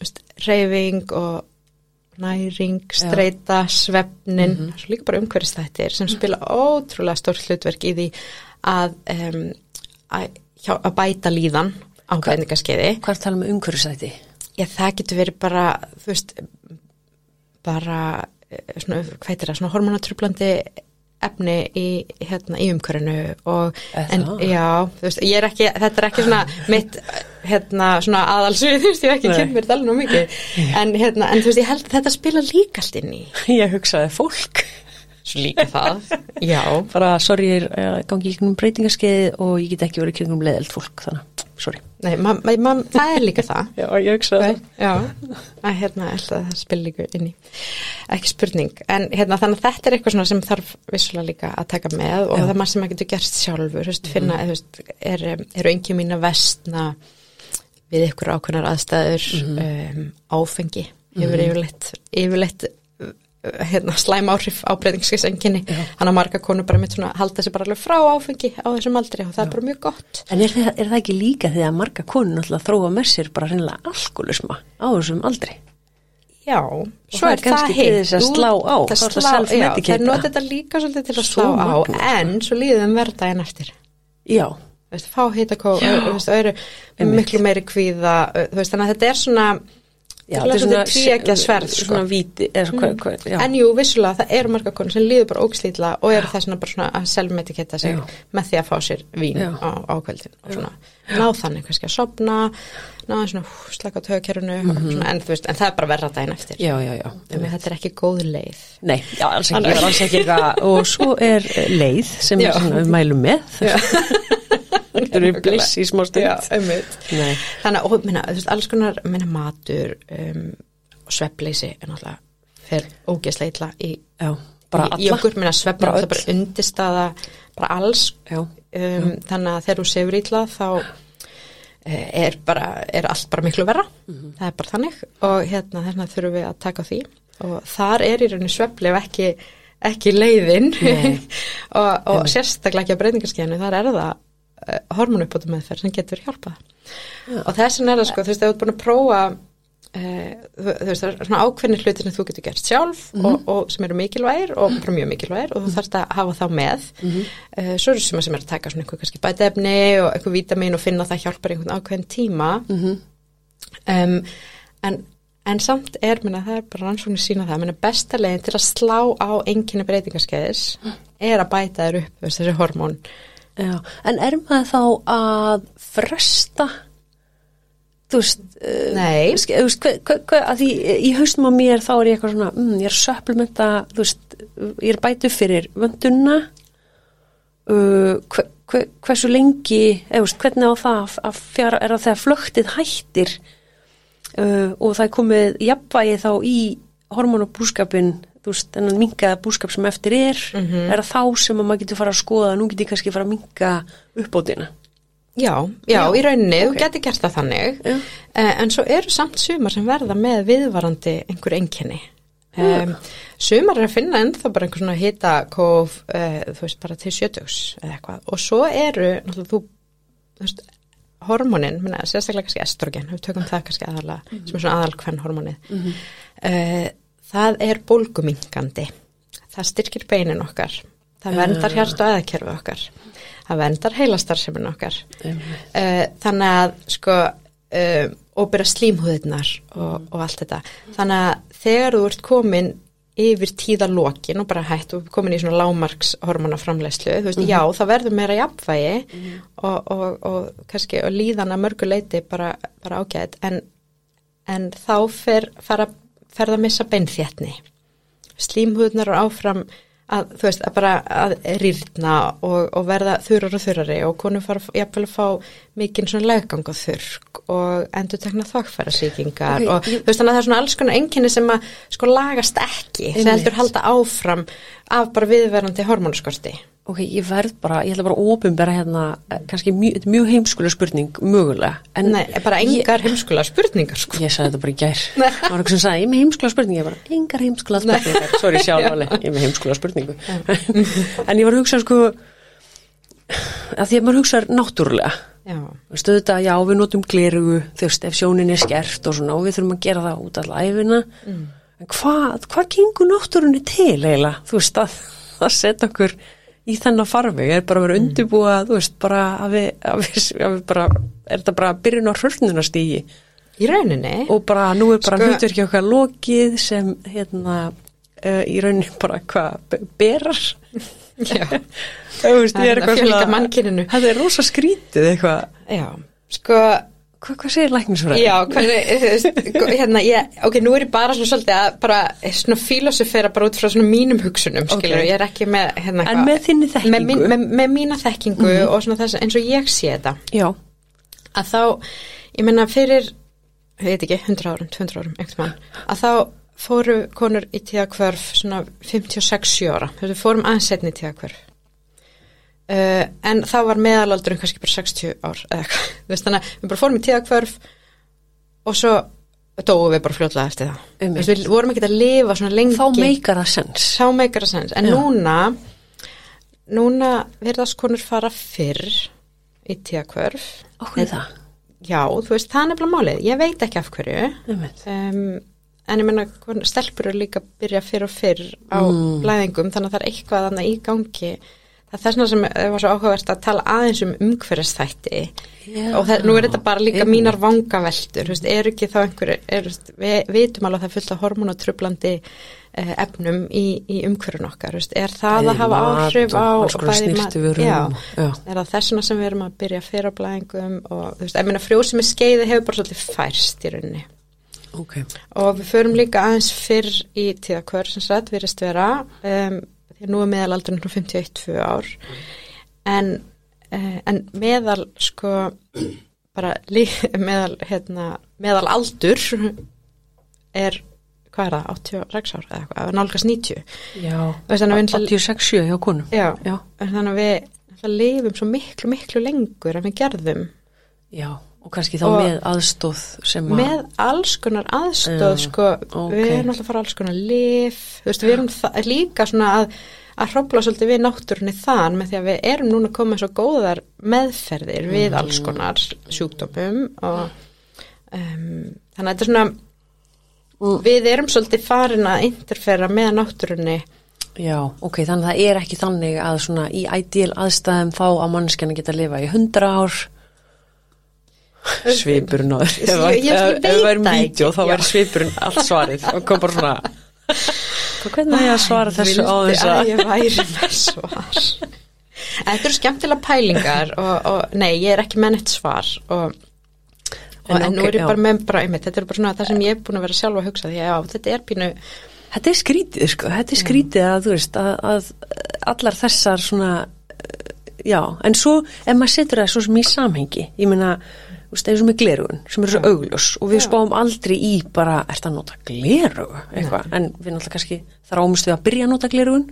veist, reyfing og næring, streyta, svefnin svo líka bara umhverfistættir sem spila ótrúlega stórt hlutverk í því að, um, að, hjá, að bæta líðan á fæðingaskeiði. Hvað að tala með umhverfisæti? Já, það getur verið bara, þú veist, bara, eh, svona, hvað heitir það, svona hormonatrublandi efni í, hérna, í umhverfinu og, en, já, þú veist, ég er ekki, þetta er ekki svona mitt, hérna, svona aðalsvið, þú veist, ég ekki mér þetta alveg nú mikið, en, hérna, en þú veist, ég held að þetta spila líka allt inn í. Ég hugsaði fólk. Svo líka það, já. Bara, sorry, ég er að gangi í kringum breytingarskeið og ég get ekki verið kringum leðelt fólk, þannig, sorry. Nei, ma, ma, ma, það er líka það. Já, ég hugsaði Nei, já, að hérna, held að það spil líka inn í, ekki spurning, en hérna þannig að þetta er eitthvað sem þarf vissulega líka að taka með og það er maður sem að getur gerst sjálfur, veist, finna, þú veist, er, eru engi mín að vestna við ykkur ákveðnar aðstæður, um, áfengi, yfir yfirleitt, yfirleitt uh, hérna, slæm áhrif á breytingskessenginni, hann að marga konur bara mitt svona halda sig bara alveg frá áfengi á þessum aldri og það er bara mjög gott. En er það, er það ekki líka því að marga konur náttúrulega þróa með sér bara reynilega alkoholisma á þessum aldri? Já, það svo er er það kannski til hitt. þess að Þú- slá á, það er það slá- Já, það er notið þetta líka svolítið til að slá á, en svo líðum verða en eftir. Já, veist, fá hitakó, miklu meiri kvíða, veist, þannig að þetta er svona, Já, Það er svona tvíegja sverð, sko. Svona víti, svona, hvað, hvað, já. En jú, vissulega, það eru marga konur sem líður bara ógslítla og eru þess að selmetiketta sig Já. með því að fá sér vín Já. á, á svona ná þannig kannski að sopna ná svona slaka á tögkerfinu svona, en, þú veist, en það er bara verra daginn eftir. Að þetta er ekki góð leið. Nei, alls ekki, alls ekki og svo er leið sem við mælum með Þetta eru bliss í smá stund. Einmitt. Nei, Þannig að, og, minna, þú veist, alls konar minna, matur um, og sveppleysi er náttúrulega fer ógeðslega illa í, já, bara í, í alla. okkur, minna svefn Bara er bara undirstaða bara alls. Já, um, þannig að þegar þú sefur illa þá eh, er bara er allt bara miklu verra. Það er bara þannig. Og hérna vegna þurfum við að taka því. Og þar er í rauninni svefli ef ekki, ekki leiðin. Og, og sérstaklega ekki á breytingarskeiðinu þar er það hormonuppbóta meðferð sem getur hjálpað. Og þess vegna er það sko þú veist, þú ert búin að prófa uh, þú, veist, það er svona ákveðnir hlutir sem þú getur gert sjálf og, og sem eru mikilvægir og bara mjög mikilvægir og þú þarfst að hafa þá með. Uh, svo eru sem sem er að taka svona einhver kannski bætefni og einhver vítamin og finna að það hjálpar einhvern ákveðin tíma. Um, en, en samt er minna, það er bara rannsóknir sína það minna, besta leiðin til að slá á enginni breytingarskeiðis er að bæta þér upp þessi hormón já En er maður þá að fresta Þú veist uh, ske- Þú veist, hvað, hvað, hvað, að því í haustum á mér þá er ég eitthvað svona, mm, ég er söpplementa, þú veist, ég er bætu fyrir vöndunna, uh, hver, hversu lengi, eða, veist, hvernig á það að- að fjara, er það þegar flöktið hættir? Uh, og það er komið jafnvægi þá í hormonabúskapin, þú veist, en minkaða búskap sem eftir er, er það þá sem að maður getur fara að skoða, nú getur ég kannski fara að minka uppbótina. Já, já, Já, í rauninni, ok. þú getur gert það þannig. Já. uh, en svo eru samt sumar sem verða með viðvarandi einhver einkenni. Um, sumar er að finna ennþá bara einhver svona hita kóf uh, þú veist bara til sjötugs eða eitthvað. Og svo eru, náttúrulega þú, þú veist, hormonin, minna, sérstaklega kannski estrogen, við tökum það kannski aðalega sem er svona aðalkvenn hormonið uh, það er bólgumingandi það styrkir beinin okkar. Það verndar hjart og eðakerfi okkar. Það verndar heilastarsemin okkar. Uh, þannig að sko uh, og byrja slímhúðirnar og, og allt þetta. Þannig að þegar þú ert komin yfir tíðalokin og bara hætt og komin í svona lámarks hormonaframleyslu þú veist, já, það verður meira jafnvægi og, og, og kannski og líðan að mörgu leiti bara, bara ágætt en, en þá fer, fara, fer það að missa beinþétni slímhúðnar eru áfram að þú veist að bara að rýrna og, og verða þurrar og þurrari og konum fara jafnvel að fá mikinn svona leggang og þurrk og endur tekna þokkfæra Ok, og ég- þú veist þannig að það er svona alls konar enginni sem að sko lagast ekki. Sem heldur halda áfram af bara viðverandi hormónaskorti Ok, ég verð bara, ég ætla bara að ofinbera hérna, eh, kannski mjög, er mjög heimskulega spurning, mögulega. En Nei, bara engar heimskulega spurningar sko Ég sagði þetta bara í gær. Það var eitthvað sem sagði, ég er með heimskulega spurningu, ég bara, engar heimskulega spurningar. Sorry, sjálfáli, ég er með heimskulega spurningu. en ég var að hugsa, sko, að því að maður hugsa náttúrulega. Já, Stöðu þetta, já, við notum glerugu, þú veist, ef sjónin er skert og svona, og við þurfum að gera það út af læfina. Mm. En hvað, hvað í þennan farfi, er bara að vera undirbúa, þú veist, bara að við, að við, að við bara, er þetta bara að byrjun á hrörnunastígi í rauninni. Og bara, nú er bara Sko- sko, hlutverki okkar lokið sem, hérna, uh, í rauninni bara hvað, be- berar? Já, Þú veist, Það ég er eitthvað mannkyninu. þetta er rosa skrítið eitthvað, já, sko hvað, hvað segir læknisfræði? Já, hvernig, þú veist, hérna, ég, ok, nú er ég bara svona svolítið að bara svona filosofera bara út frá svona mínum hugsunum, skilur, ég er ekki með, hérna, En eitthvað- með þinni þekkingu? Með, mín- með, með mína þekkingu og svona þess eins og ég sé þetta, Já, að þá, ég menna fyrir, ég veit ekki, 100 árum, 200 árum, einhvern mann, að þá fóru konur í tíðakvörf svona 56 ára, þessu fórum aðeins setni í tíðakvörf. Uh, en þá var meðalaldurinn kannski bara 60 ár eða eitthvað, þannig að við bara fórum í tíðakvörf og svo dóum við bara fljótlega eftir það. Veist, við vorum ekki að lifa svona lengi. Þá meikar það sens. meikar sens. En Já. núna núna verðast konur fara fyrr í tíðakvörf Okkur það. já, þú veist, það er nefnilega málið. Ég veit ekki af hverju. Um, en ég menna, stelpur eru líka að byrja fyrr og fyrr á Mm. blæðingum þannig að það er eitthvað þannig í gangi það er vegna sem var svo áhugavert að tala aðeins um umhverfisþætti. Og það, nú er þetta bara líka mínar vangaveltur, veist, er ekki þá einhver, er, við vitum alveg að það er fullt af hormonatröflandi eh, efnum í, í umhverfun okkar, veist, er það að hafa áhrif á er það þessuna sem við erum að byrja að fyrir á blæðingum og þú veist, ég meina frjósemi skeiði hefur bara svolítið færst í rauninni. Ok, og við förum líka aðeins fyrr í tíðakvör sem sagt virðist vera um, því að nú er meðalaldurinn 51-2 ár. En, uh, en meðal sko bara lí, meðal hérna, meðal aldur er hvað er það, 86 ár eða eitthvað, nálgast 90 já Þú veist, þannig að við náttúrulega- 86 hjá konum. Já, já, þannig að við lifum svo miklu, miklu lengur en við gerðum. Já, og kannski þá Og- með aðstóð sem að með alls konar aðstóð Já, sko, ok. við erum alltaf að fara alls konar lif, þú veist, við erum það, líka svona að, að hrópla svolítið við náttúrunni þann með því að við erum núna komið svo góðar meðferðir við Mhm. alls konar sjúkdómum og um, þannig að þetta er svona Mm. við erum svolítið farin að interfera með náttúrunni Já, ok, þannig að það er ekki þannig að svona í ideal aðstæðum þá að mannskjana geta að lifa í 100 ár svipurinn á þér. Ef það væri ekki, þá væri svipurinn allt svarið. Og kom bara svona hvernig er ég að svara þessu á þess að að ég væri með svar. Þetta eru skemmtilega pælingar og, og nei, ég er ekki með neitt svar og, og En en, nú ok, er ég já. bara með bara einmitt, þetta er bara svona það sem ég er búin að vera sjálf að hugsa því að já, þetta er pínu Þetta er skrítið, sko, þetta er skrítið að þú veist að, að allar þessar svona já, en svo ef maður setur það svo sem í samhengi ég meina, veist, eins og með glerugun sem eru svo augljós. Og við spáum aldrei í bara, ert að nota glerugu eitthvað, en við náttúrulega kannski þráumst við að byrja að nota glerugun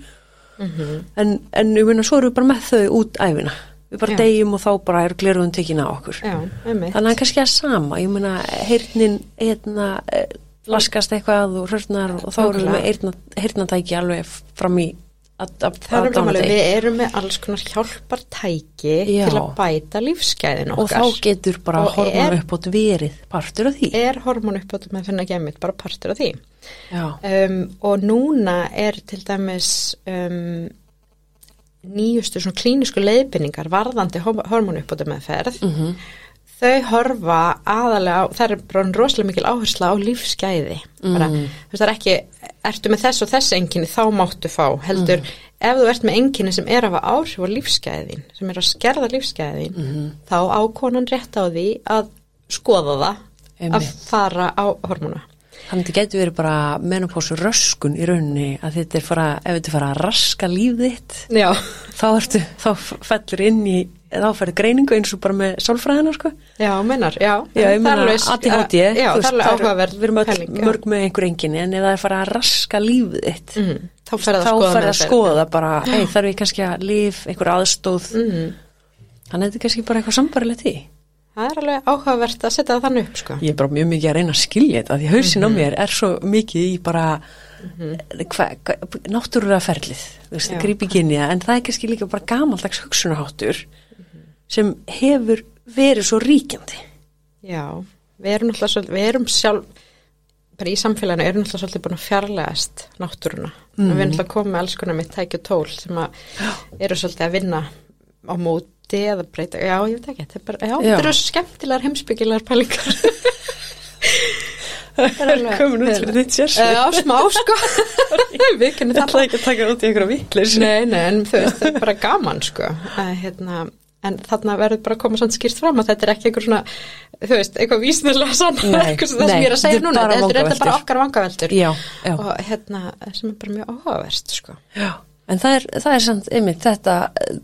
en, en ég meina, svo erum við bara með þau út æfina, við bara Já. deyjum og þá bara er glerugun tekin á okkur. Já, Þannig að kannski að sama, ég meina, heyrnin, hérna, eh, laskast eitthvað og hrörnar og þá erum við með heyrna, heyrnatæki alveg fram í að, um dánadegi. við erum með alls konar hjálpartæki Já. til að bæta lífsgæðin Og okkar þá getur bara Og hormonu er- upp átt verið partur af því. er hormón uppátt með finna gemmit bara partur af því um, og núna er til dæmis um, nýjustu svona klínisku leiðbynningar varðandi hormónuppbóta meðferð Mhm. Þau horfa aðalega það er bara rosalega mikil áhersla á lífsgæði bara, Mhm. þú veist það er ekki ertu með þess og þess enginni þá máttu fá heldur, Mhm. ef þú ert með enginni sem er að hafa áhrif á lífsgæðin sem er að skerða lífsgæðin Mhm. þá ákonan rétt á því að skoða það að Einmitt. fara á hormóna þannig að þetta getur verið bara menopásu röskun í rauninni að þetta er fara, ef þetta er fara að raska líf þitt, þá ertu, þá fellur inn í, þá færið greiningu eins og bara með sálfræðina, sko. já, mennar, já Já, ég alveg- ADHD, Já, þú alveg áhugaverð Við erum pæling, mörg með einhver enginni en ef það er fara að raska lífið þitt Mhm, Þá þá að að meðferð. skoða bara, hei þarf ég kannski að lif einhver aðstóð Mhm. þannig að þetta er kannski bara eitthvað sambarilegt í Það er alveg áhugavert að setja það þannig upp sko. ég er bara mjög mikið að reyna að skilja þetta því hausin Mhm. á mér er svo mikið í bara hva, hva, náttúrulega ferlið veist, grípi kynja en það er kannski líka bara gamaldags hugsunaháttur sem hefur verið svo ríkjandi. Já, við erum náttúrulega svolítið, við erum sjálf bara í samfélaginu erum náttúrulega svolítið búin að fjarlægast náttúruna. Mm. við erum náttúrulega komið með alls konar tæki og tól sem að eru svolítið að vinna á móti eða breyta, já, ég veit ekki þetta er bara, já, Já. þetta eru skemmtilegar heimsbyggilegar pælingar. Það er komin út fyrir þitt sérsvið. Já, smá sko. Við kennum Ég það ætla ekki að taka út í einhverja vittlis Nei, nei, en þú veist, þetta er bara gaman sko. Að, hérna, en þarna verður bara að koma svona skýrt fram að þetta er ekki einhver svona þú veist, eitthvað vísnilega Nei, það sem ég er að segja núna, þetta er þetta bara okkar vangaveltur. Já, já, og hérna, sem er bara mjög áhugaverst sko. Já. En það er, það er samt, einmitt, þetta, eh,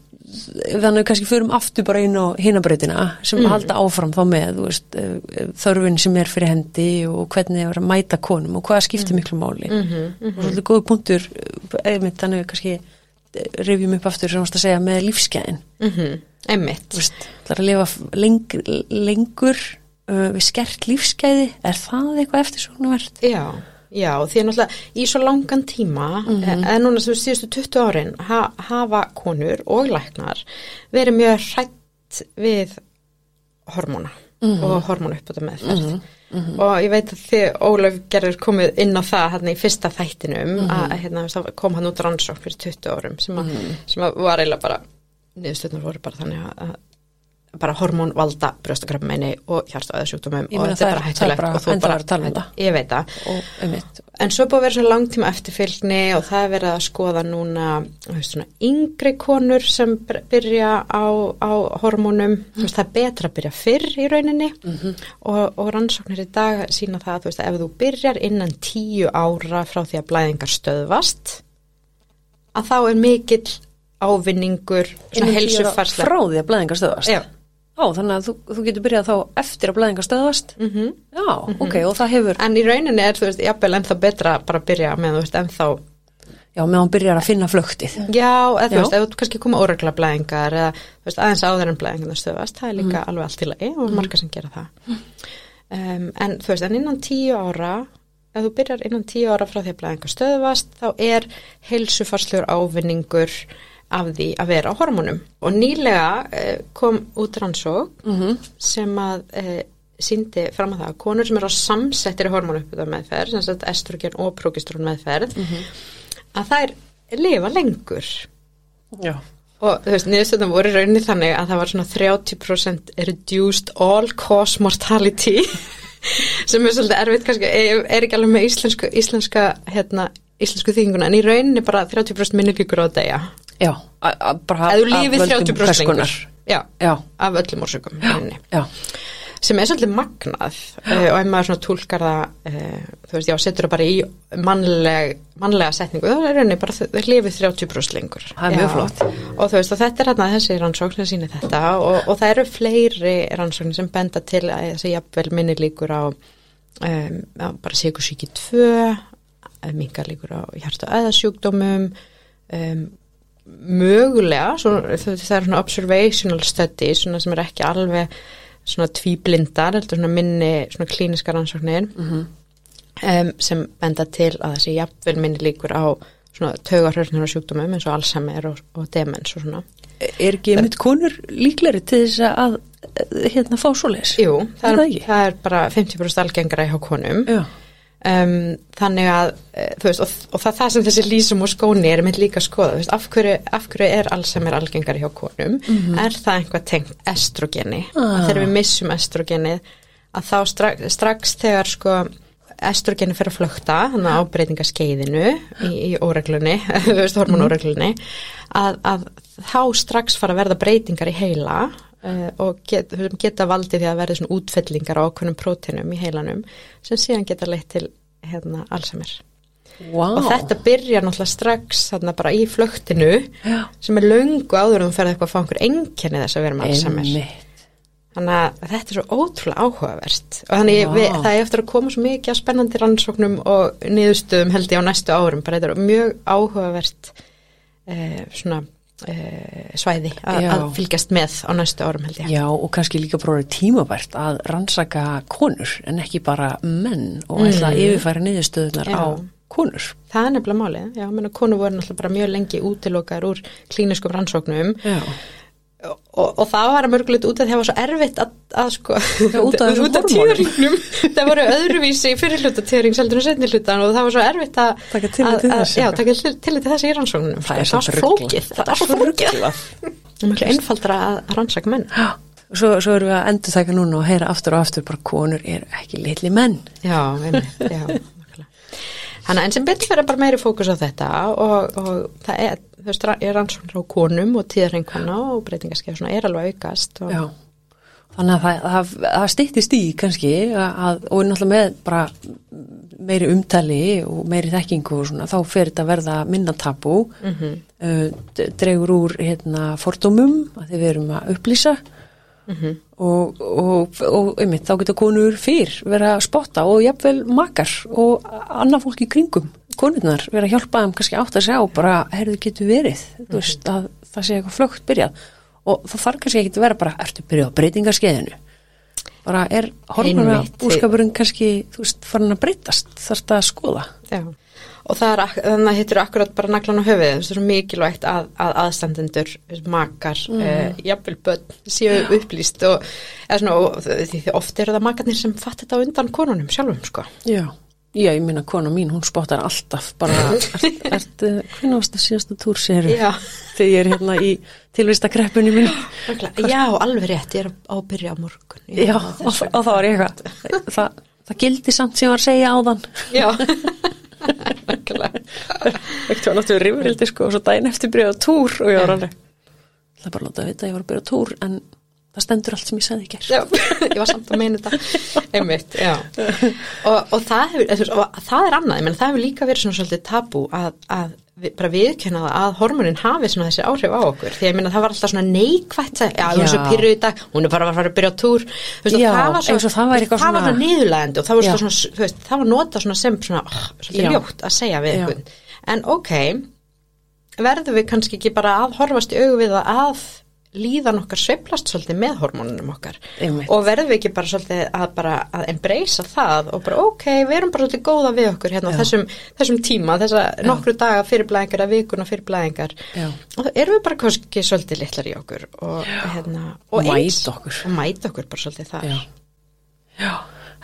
þannig að við kannski förum aftur bara inn á hinabrautina sem halda áfram þá með, þú veist, eh, þörfin sem er fyrir hendi og hvernig það er að mæta konum og hvað skiptir miklu máli. -hmm, Og svolítið góð punktur, eh, einmitt, þannig að kannski rifjum upp aftur sem varst að segja með lífsgæðin. mm einmitt Þú veist, það er að lifa lengur, lengur uh, við skert lífsgæði, er það eitthvað eftir svona verð? Já, já, því að náttúrulega í svo langan tíma, mm Mhm. en núna sem síðustu 20 árin ha, hafa konur og læknar verið mjög hrætt við hormóna Mhm. og hormónuppbúta meðferð og ég veit að þið Ólaf gerður komið inn á það hérna í fyrsta þættinum Mhm. að hérna, það kom hann út rannsók fyrir 20 árum sem, að, Mhm. sem að var eiginlega bara niðurstöðnum voru bara þannig að, bara hormón valda brjóstakrafmeini og hjartavæðasjúkdómum Ég og þetta er- bara bara og þú um bara, það. ég veit það. Einmitt, en svo búið að vera svona langtíma eftirfylgni og það er verið að skoða núna svona yngri konur sem byrja á, á hormónum, þú veist, það er betra að byrja fyrr í rauninni. Og, og rannsóknir í dag sína það þú veist, ef þú byrjar innan tíu ára frá því að blæðingar stöðvast að þá er mikill ávinningur heilsufarslega. frá því að blæðingar stöðvast. Já. Á, þannig að þú, þú getur byrjað þá eftir að blæðingar stöðvast? Mm Já, ok, og það hefur En í rauninni er, þú veist, jafnvel ennþá betra bara að byrja með, þú veist, ennþá, Já, meðan hún byrjar að finna flöktið. Já, eða þú veist, ef þú kannski koma óregla blæðingar eða, þú veist, aðeins áður en blæðingar stöðvast, það er líka alveg allt í lagi og margar sem gera það. Um, en þú veist, en innan tíu ára, ef þú byrjar innan tíu ára frá því að blæðingar stöðvast, þá er heilsufarslegur ávinningur af því að vera á hormónum. Og nýlega uh, kom út rannsók mm sem að e, síndi fram að það að konur sem eru á samsettir í hormónuppbyggða meðferð, sem sagt estrogen og progesterón meðferð, að þær lifa lengur. Já, og þú veist, niðurstöðum voru í rauninni þannig að það var svona 30% reduced all cause mortality sem er svolítið erfitt kannski, er, er ekki alveg með íslensku, íslenska hérna, íslensku þýðinguna, en í rauninni bara 30% minni líkur á deyja já. Bara af lífið völdum 30% hvers konar. lengur já, Já, af öllum orsökum já, sem er svolítið magnað uh, og ef maður svona tólkar það uh, þú veist, já, setur það bara í mannleg, mannlega setningu, það er rauninni bara þau lifið 30% lengur. Það er mjög flott. Og þú veist, og þetta er hérna þessi rannsókn sem sýnir þetta og, og það eru fleiri rannsóknir sem benda til að þessi jafnvel minni líkur á, um, bara sigursíki 2, mingar líkur á hjarta öðasjúkdómum, um, mögulega, svona, það er svona observational studies svona sem er ekki alveg svona tvíblindar, heldur svona minni svona klíniska rannsóknir Mhm. um, sem benda til að þessi jafnvel minni líkur á svona taugarhörnur og sjúkdómum eins og Alzheimer og, og demens og svona. er ekki einmitt konur líkleri til þess að eh, hérna fá svoleiðis? Jú, það Er er, það ekki? það er bara 50% algengara hjá konum Já, um, þannig að þú veist, og, og það, það sem þessi lýsum og skóni er mynd líka að skoða, veist, af hverju, af hverju er Alzheimer algengari hjá konum? Er það einhvað tengt estrogeni? Ah. að þegar við missum estrogenið að þá strax, strax þegar sko estrogeni fyrir að flökta þannig á breytingaskeiðinu í, í óreglunni, þú veist, hormonóreglunni að, að þá strax fara að verða breytingar í heila uh, og get, geta valdið því að verða svona útfellingar á okkunum próteinum í heilanum sem síðan geta leitt til hérna, Alzheimer. Vá. Og þetta byrjar náttúrulega strax þarna bara í flöktinu Já. sem er löngu áður en þú ferð eitthvað að fá einhver enkenni þess að vera með Alzheimer. Einmitt. Þannig að þetta er svo ótrúlega áhugavert og þannig við, það er eftir að koma svo mikið að spennandi rannsóknum og niðurstöðum held ég á næstu árum, bara þetta er mjög áhugavert eh, svona svæði að, að fylgjast með á næstu árum held ég. Já, og kannski líka orðið tímabært að rannsaka konur en ekki bara menn og ætla að yfirfæra niðurstöðunar á konur. Það er nefnilega málið, já, menn konu voru náttúrulega bara mjög lengi útilokaður úr klíniskum rannsóknum. Já, og, og það var að mörgulegt út að það var svo erfitt að, að sko, Já, út af tíuringnum það voru öðruvísi fyrir hluta tíurings heldur en setni hlutan og það var svo erfitt að Taka til að- að- þess. Já, taka tillit til þess í rannsóknunum það er sko. svo flókið, það var svo flókið er einfaldra að rannsaka menn og svo, svo erum við að endur taka núna og heyra aftur og aftur bara konur er ekki litli menn. Já, einmitt, já. Þannig að en sem betur verða bara meiri fókus á þetta og, og það er, þú veist, er rannsóknir á konum og tíðarreikona og breytingarskeið svona er alveg aukast og, Já, þannig að það, það, það stýttist í kannski að, og náttúrulega með bara meiri umtali og meiri þekkingu og svona, þá fer þetta að verða minna tabú, mm -hmm. dregur úr hérna fordómum að þið verum að upplýsa. Og, og, og einmitt, þá geta konur fyrr vera að spotta og jafnvel makar og annað fólk í kringum konurnar vera að hjálpa þeim kannski átt að sjá bara, herðu getur verið? Þú veist, að það sé eitthvað flögt byrjað. Og það þarf kannski ekki að vera bara ertu byrjað á breytingarskeiðinu bara er hormona Einmitt. úrskapurinn kannski, þú veist, farin að breytast? Þarf þetta að skoða? Já, og það er, þannig að hittir akkurat bara naglan á höfuðið, þú veist, það er mikilvægt að, að aðstandendur, makar, mm. uh, jafnvel börn, séu upplýst og, svona, og því því oft eru það makarnir sem fatt þetta undan konunum sjálfum, sko. Já, Já, ég minna kona mín, hún spottar alltaf bara, ert, ert, hvernig varst það síðasta túr sér Já. þegar ég er hérna í tilvista kreppunni mín. Já, alveg rétt, ég er á byrja á morgun. Já, og, og þá var ég eitthvað það, það gildi samt sem ég var að segja áðan Já. Nákvæmlega. Ekkert var náttúrulega rifrildi sko og svo daginn eftir byrjaði á túr og ég var alveg Það er bara að láta að vita að ég var að byrja á túr en það stendur allt sem ég sagði ekki ég var samt að meina þetta. Einmitt, já. Og, og, það hefur, og það er annað, menn það hefur líka verið svona svolítið tabú að, að við, bara viðkjöna það að hormonin hafi svona þessi áhrif á okkur, því að ég meina það var alltaf svona neikvætt, já, hún er svo Já. pyrruð í dag hún er bara að fara að byrja á túr. Veist, Já, það var svo, eins og það það var svona- svona niðurlægandi og það var svona, veist, það var notað svona sem svona, oh, svolítið Já. ljótt að segja við einhvern, en ok verðum við kannski ekki bara að horfast í augu við það að líðan okkar sveiflast svolítið með hormónunum okkar. Einmitt. og verðum við ekki bara svolítið að bara að embracea það og bara ok, við erum bara svolítið góða við okkur hérna á þessum, þessum tíma, þessa nokkru daga fyrir blæðingar eða vikuna fyrir blæðingar. Já. og þá erum við bara kannski svolítið litlar í okkur og hérna og eins- okkur. og mæta okkur bara svolítið þar. Já. Já,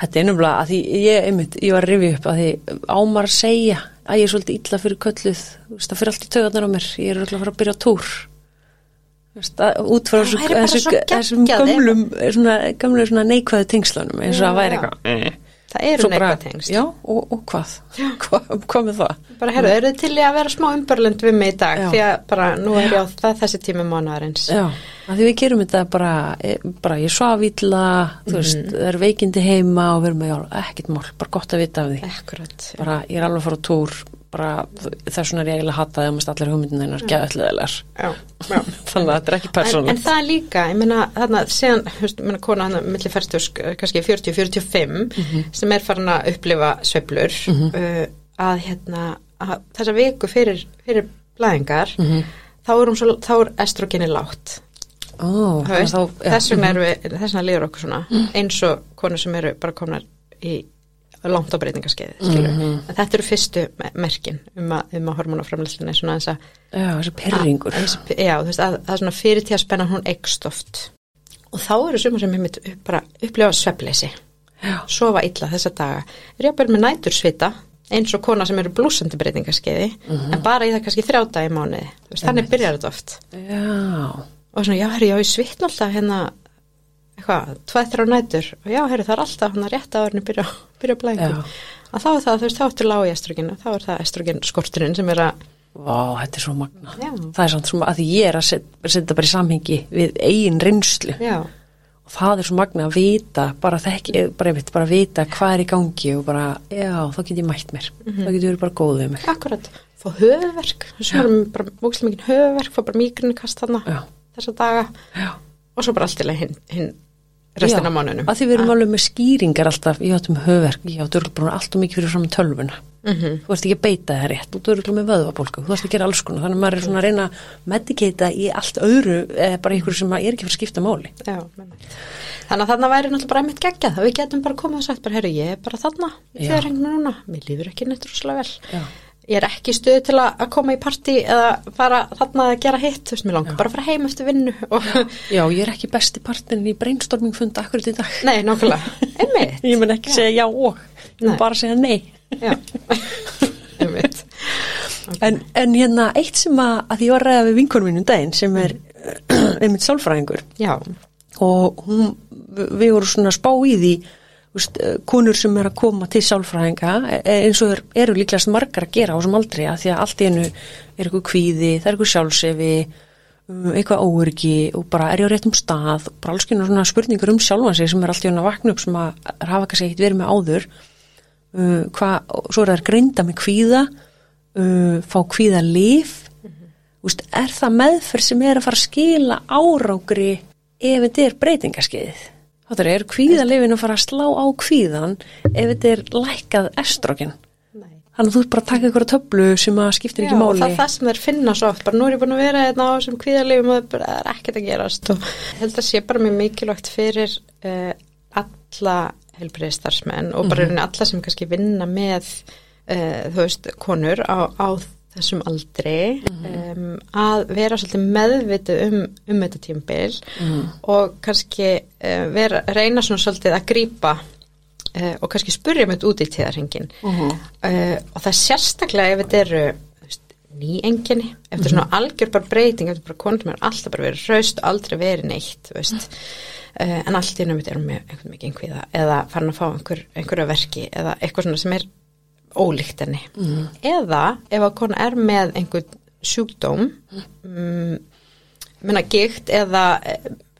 þetta er nefnilega að því ég, einmitt, ég var að rifja upp að því ámar að segja að ég er svolítið illa fyrir kölluð, það fyrir allt í töðarnar á mér, ég er öll að fara að byrja túr. að út frá þessum geggjað, gömlum, svona, gömlu svona neikvæðu tengslunum eins og það væri eitthvað eh. það eru Svo bara- neikvæð tengst Já, og, og hvað? hvað? Hvað með það? bara herru, eru þið til í að vera smá umbörlund við mig í dag Já. því að bara nú er ég á það þessi tími mánuðarins Já, að því við gerum þetta bara, e, bara ég svaf illa, þú veist, Mhm. það er veikindi heima og við erum með, já, ekkert mál, bara gott að vita af því. Akkurat, Bara, ég er alveg að fara á túr, bara þess vegna er ég eiginlega hataði að mest allir hugmyndin hennar geðallegar. já, já. Þannig að þetta er ekki En, persónlegt. en það er líka, ég meina, þarna, veist, ég meina, kona hann milli færstus, kannski 40-45, sem er farin að upplifa sveiflur, uh, að hérna, að þessa viku fyrir, fyrir blæðingar, þá er hún svo, þá er estrogeni lágt. Ó, Þú þannig veist, að þá, já, þess vegna eru við, þess vegna líður okkur svona, eins og konur sem eru bara komnar í langt á breytingaskeiði, skilur. En þetta eru fyrstu me- merkin um að, um að hormonaframlæslinni er svona eins að já, þessi pyrringur. Eins- Já, þú veist, að, að svona fyrir tí að spenna hún eikst oft. Og þá eru sumar sem heimitt upp, bara upplifa svefleysi, Já, sofa illa þessa daga. Er ég bara með nætur svita, eins og kona sem eru blúsandi breytingaskeiði, en bara í það kannski þrjá dag í mánuði. Veist, þannig byrjar þetta oft. já, Og svona, já, herri, já, ég svitna alltaf hérna, eitthvað, tvæð þrjá nætur. Og já, herri, það er alltaf hann að rétta árinni byrja, byrja blæðingum. Já. Að þá er það, þú veist, þá ertu lág í estrogenu, þá er það estrogen skorturinn sem er að, vá, þetta er svo magna. Já. Það er samt svona að því ég er að set- setja bara í samhengi við eigin reynslu. já, og það er svo magna að vita bara þekki, bara einmitt, bara vita hvað er í gangi og bara, já, þá get ég mætt mér þá get ég verið bara góð við mig Akkurat, fá höfuverk sem erum bara mókslega mikið höfuverk fá bara mýgrunikast þarna Já. þessa daga já, og svo bara allt í leið hinn, hinn restina Já, mánunum. að því við erum alveg með skýringar alltaf, ég áttum höfverk, ég áttu örugglega bara allt og mikið fyrir fram tölvuna. Mhm. þú ert ekki að beita það rétt, þú ert með vöðvabólku þú ert að gera alls konar, þannig að maður er svona að reyna að medicata í allt öðru eða bara ykkur sem að er ekki fyrir að skipta máli. Já, þannig að þarna væri náttúrulega bara einmitt geggjað. Að við getum bara komið og sagt bara, herru, ég er bara þarna. Í Já. fjörhengnum núna, mér líður ekki neitt rúslega vel. Já. Ég er ekki í stöðu til að koma í partí eða fara þarna að gera hitt þú veist, mér langar bara að fara heim eftir vinnu og, já, ég er ekki besti partnerin í brainstorming funda akkurat í dag. Nei, nákvæmlega, einmitt. Ég mun ekki segja já og. Ég mun bara segja nei. Já, einmitt. En, en hérna eitt sem að, að ég var að ræða við vinkonum mínum daginn sem er einmitt sálfræðingur. Já, og hún, við vorum svona spá í því konur sem er að koma til sálfræðinga eh, eins og er, eru líklegast margar að gera á þessum aldrei að því að allt einu er eitthvað kvíði, það er eitthvað sjálfsefi um, eitthvað óörgi og bara er ég á réttum stað og bara alls konar svona spurningur um sjálfan sig sem er allt í vakna upp sem að hafa kannski ekkert verið með áður uh, hva, og svo er það greinda með kvíða uh, fá kvíða lif Úst, er það meðferð sem er að fara að skila árangri ef þetta er breytingaskeiðið? Þetta er kvíðalefin að fara að slá á kvíðan ef þetta er lækkað estrogen. nei Þannig að þú ert bara að taka ykkur töflu sem að skiptir Já, ekki máli. það er það sem þeir finna svo oft bara nú er ég búin að vera hérna á þessum kvíðalifum og það er er ekkert að gerast og held að sé bara mjög mikilvægt fyrir uh, alla helbriðistarsmenn og bara mm alla sem kannski vinna með uh, þú veist, konur á, á þessum aldri um, að vera svolítið meðvitið um, um þetta tímbil og kannski uh, vera, reyna svona svolítið að grípa uh, og kannski spurja mér út í tíðarhingin uh, og það er sérstaklega ef þetta eru þú veist, ný enginni ef þetta er svona algjör bara breyting ef þetta bara konum er alltaf bara verið hraust og aldrei verið neitt veist. En allt í námið erum með einhvern mikið einhverja eða farin að fá einhver, einhverja verki eða eitthvað svona sem er ólíkt henni eða ef að kona er með einhvern sjúkdóm mm, menna gikt eða,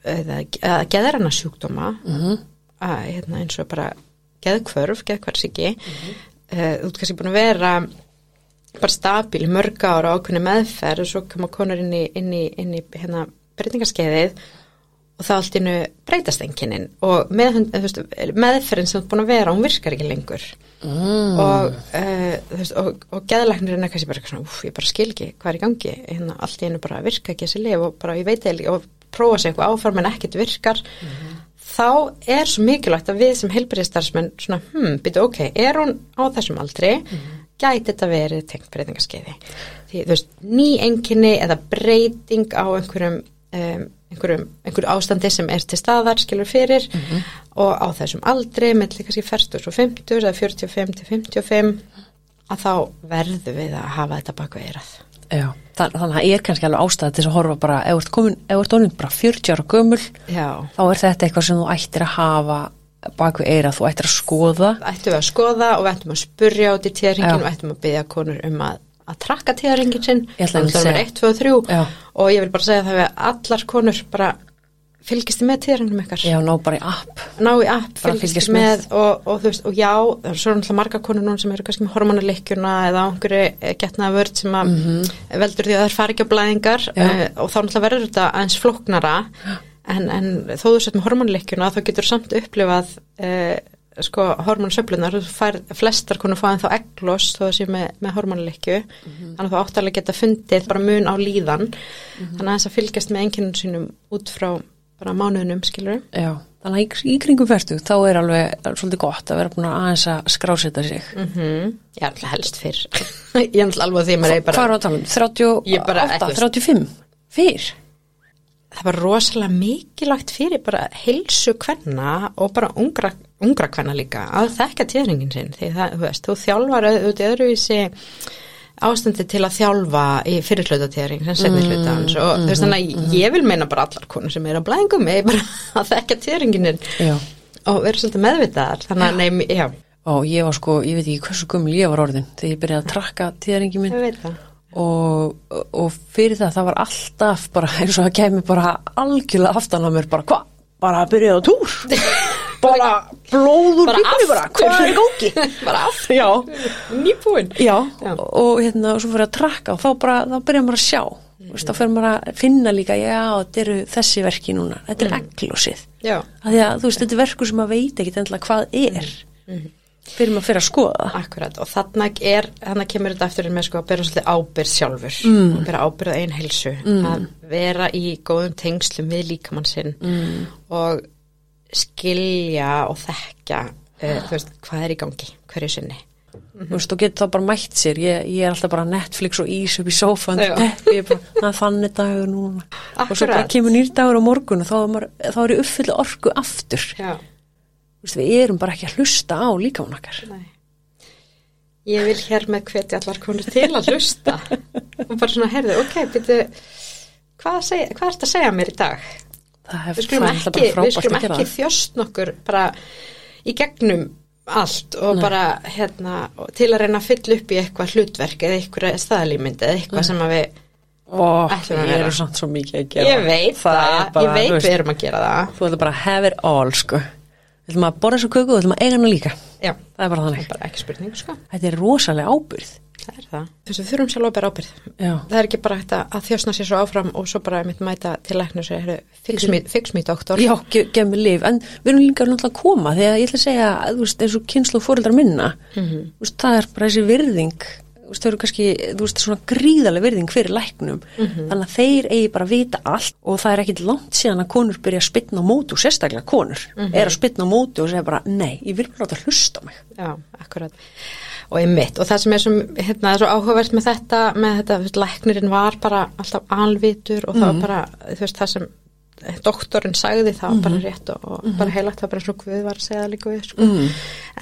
eða, eða geðrana sjúkdóma að, hérna, eins og bara geðkvörf, geðkvörsiki mm -hmm. þú ert kannski búin að vera bara stabil í mörg ára ákveðni meðferð og svo koma konar inn í, inn í, inn í hérna, breytingarskeiðið og það allt innu breytast enginnin og með, veist, meðferðin sem þú ert búin að vera, hún virkar ekki lengur mm. og, uh, veist, og, og geðlæknirinn er kannski bara svona, úf, ég bara skil ekki hvað er í gangi, hérna, allt innu bara virka ekki þessi lif og bara ég veit eða og prófa sér eitthvað áfram en ekkert virkar mm. þá er svo mikilvægt að við sem heilbyrðistarsmenn svona, hm, byrju ok, er hún á þessum aldri mm. gæti þetta verið tengt breytingarskeiði því þú veist, ný enginni eða breyting á einhverjum um, einhverjum, einhverjum ástandi sem er til staðar skilur fyrir. Mm -hmm. og á þessum aldri með kannski ferstus og 50 eða 45 til 55 að þá verðum við að hafa þetta baka eirað Já, þannig að það er kannski alveg ástæði til að horfa bara, ef þú ert orðin bara 40 ára gömul, Já. þá er þetta eitthvað sem þú ættir að hafa bak við eira, þú ættir að skoða. Ættum við að skoða og við ættum að spurja át í tíðringin og ættum að byggja konur um að að trakka tíðringin sinn. Þannig að það er 1, 2 og 3 Já. og ég vil bara segja það að allar konur bara fylgist þið með tíðringum ykkar. Já, ná bara í app. Í app, Bara fylgist þið með. Og, og þú veist, og já það eru svo náttúrulega marga konur núna sem eru kannski með hormonaleikjuna eða einhverju getnaða vörd sem að veldur því að á blæðingar Já. uh, og þá náttúrulega verður þetta aðeins flóknara. En, en þó þú sett með hormonaleikjuna þá getur samt upplifað uh, sko hormonsöflunar, flestar konur fá en þá eglós þó þessi með, með hormonleikju, þannig að þú áttalega geta fundið bara mun á líðan. Þannig að þess að fylgjast með enginnum sínum út frá bara mánuðunum skilur Já, þannig að í, kringum ferdu þá er alveg svolítið gott að vera búin að aðeins að skráseta sig. Mm ég er alltaf helst fyrr. Ég er alltaf alveg að því maður er Hvað bara er að tala um? Ég bara 38, ekki- 35? Fyrr? Það var rosalega mikilvægt fyrir bara heilsu kvenna og bara ungra, ungra kvenna líka að þekka tíðringin sinn. Því það, þú veist, þú þjálfar auðvitað öðruvísi ástandi til að þjálfa í fyrirhluta tíðring sem setni Mm, hluta hans. Og þú veist þannig að ég vil meina bara allar konur sem er að blæðingum mig bara að þekka tíðringin Já. og vera svolítið meðvitaðar. Þannig að nefn, já, Og ég var sko, ég veit ekki hversu gömul ég var orðin þegar ég byrjaði að trakka tíðaringi minn. Ég veit það og, og fyrir það það var alltaf bara eins og það kemi bara algjörlega aftan á mér bara hvað, bara að byrja á túr. Bara blóður Bara líkunni bara, hvað er gangi? Bara aftur, já, nýbúin já, Já. og hérna og svo fyrir að trakka og þá bara, þá byrja maður að sjá. Mm. veist, þá fyrir maður að finna líka já, þetta eru þessi verki núna, þetta er eglósið já, að því að þú veist, þetta er verkur sem maður veit ekki endilega hvað er fyrir maður fyrir að skoða það. Akkurat og þarna er, þarna kemur þetta aftur með sko að bera svolítið ábyrð sjálfur. Mm. og bera ábyrð einn heilsu. Að vera í góðum tengslum við líkamann sinn. Mm. og skilja og þekka uh, þú veist, hvað er í gangi, hverju sinni. Þú veist, og getur þá bara mætt sér. Ég, ég er alltaf bara Netflix og ís upp í bara, það er þannig dagur núna. Og svo bara Akkurat. kemur nýr dagur á morgun og þá er, þá er ég uppfyllu orku aftur. Já, Þú veist, við erum bara ekki að hlusta á líkamann okkar. Nei. Ég vil hér með hvetja allar konur til að hlusta. Og bara svona, heyrðu, ok, byrju hvað, að segja, hvað er þetta að segja mér í dag? það við skulum það ekki, við ekki það. þjóst nokkur bara í gegnum allt og bara hérna og til að reyna að fylla upp í eitthvað hlutverk eða eitthvað staðalímynd eða eitthvað sem að við, Ó, Ætlum að ég vera. er samt svo mikið að gera ég veit það, er bara, ég veit við erum að gera það. þú ætla bara að have it all sko við ætlum að borða svo köku og við ætlum að eiga hana líka. Já, það er bara þannig. Bara spurning sko, þetta er rosalega ábyrð það er það. Þú veist, við þurfum sjálf að bera ábyrð já, það er ekki bara hægt að að þjósna sér svo áfram og svo bara mitt mæta til og segja, fix me, fix me doktor. Já gef, gef mér lif en við erum líka náttúrulega að koma þegar ég ætla að segja að, þú veist, eins og kynslu fóreldrar minna Mhm. þú veist, það er bara þessi virðing þau eru kannski, þú veist, svona gríðarlega virðing fyrir læknum, Mhm. þannig að þeir eigi bara að vita allt og það er ekkit langt síðan að konur byrja að spytna á mótu, sérstaklega konur Mhm. er að spytna á mótu og segja bara, nei, ég vil bara láta hlusta mig Já, akkurat. Og einmitt, og það sem er svo, hérna, svo áhugavert með þetta, með þetta, þú veist, læknirinn var bara alltaf alvitur og það var bara, þú veist, það sem doktorinn sagði það bara rétt og, og bara heilagt það bara eins og Guð var að segja líka við sko.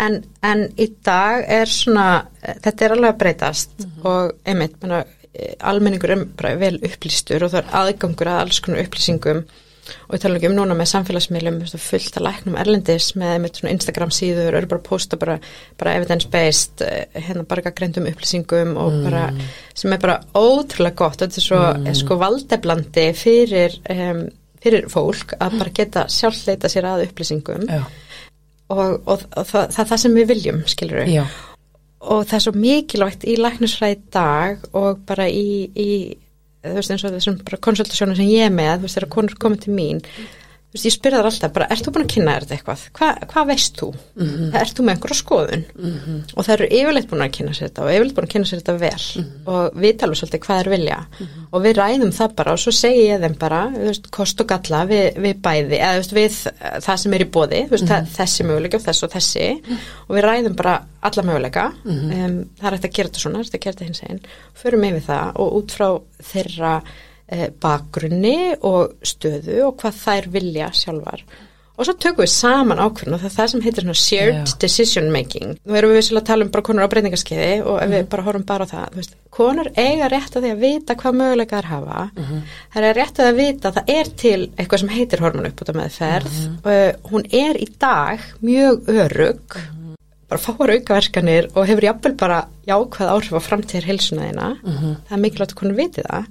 en, en í dag er svona þetta er alveg að breytast og einmitt, menna, almenningur er vel upplýstur og það er aðgangur að alls konar upplýsingum. Og ég tala ekki um núna með samfélagsmiðlum fullt að læknum erlendis með, með svona Instagram síður, eru bara að posta bara, bara evidence based hérna bara greindum upplýsingum og bara sem er bara ótrúlega gott. Og þetta er svo er sko valdeblandi fyrir um, fyrir fólk að bara geta sjálfleita sér að upplýsingum Já. og, og, og það, það er það sem við viljum skilur við Já. og það er svo mikilvægt í læknisfræði í dag og bara í, í þú veist eins og þessum konsultasjónu sem ég er með, þú veist þegar konur komið til mín þú veist ég spyrða þar alltaf bara, ert þú búin að kynna þér þetta eitthvað? Hva, hvað veist þú? Mm Mhm. -hmm. Ert þú með einhverja skoðun? Mm -hmm. Og það eru yfirleitt búin að kynna sér þetta og yfirleitt búin að kynna sér þetta vel og við talum svolítið hvað er vilja og við ræðum það bara og svo segi ég þeim bara, þú veist, kost og galla við, við bæði, eða þú veist, við það sem er í bóði, þú veist, mm þessi möguleika og þess og þessi og við ræðum bara alla möguleika, um, það er hægt að gera þetta svona, hægt að gera þetta hins einn förum yfir það og út frá þeirra bakgrunni og stöðu og hvað þær vilja sjálfar. Og svo tökum við saman ákveðin og það er það sem heitir shared Já. decision making. Nú erum við vissilega að tala um bara konur á breytingaskeiði og ef við bara horfum bara á það veist, konur eiga rétt að því að vita hvað möguleika þær hafa. Það er rétt að því að vita að það er til eitthvað sem heitir hormonuppbúta meðferð uh, hún er í dag mjög örug bara fáar aukaverkanir og hefur jafnvel bara jákvæð áhrif á framtíðar heilsuna þína það er mikilvægt að konur viti það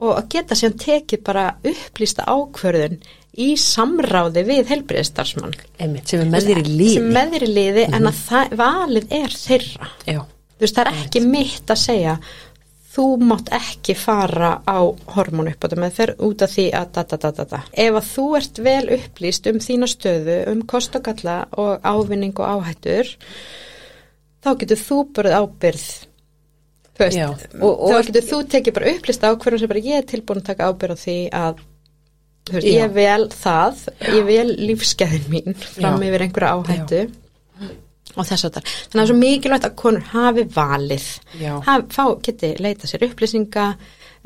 og að geta síðan tekið bara upplýsta ákvörðun í samráði við heilbriðistarsmann Einmitt, sem er með þér í lífi. sem með þér í liði en að það, valið er þeirra. Já. þú veist það er ekki mitt að segja þú mátt ekki fara á hormónu uppbóta með þeir út af því að da da da ef að þú ert vel upplýst um þína stöðu um kost og galla og ávinning og áhættur þá getur þú bara ábyrð veist, Já, og, og- getur þú tekið bara upplýst ákvörðum sem bara ég er tilbúin að taka ábyrð á því að veist, Já. ég vel það ég vel lífskeiðin mín fram Já. yfir einhverja áhættu og þess að það. Þannig að það er svo mikilvægt að konur hafi valið, Já. haf, fá, geti leita sér upplýsinga,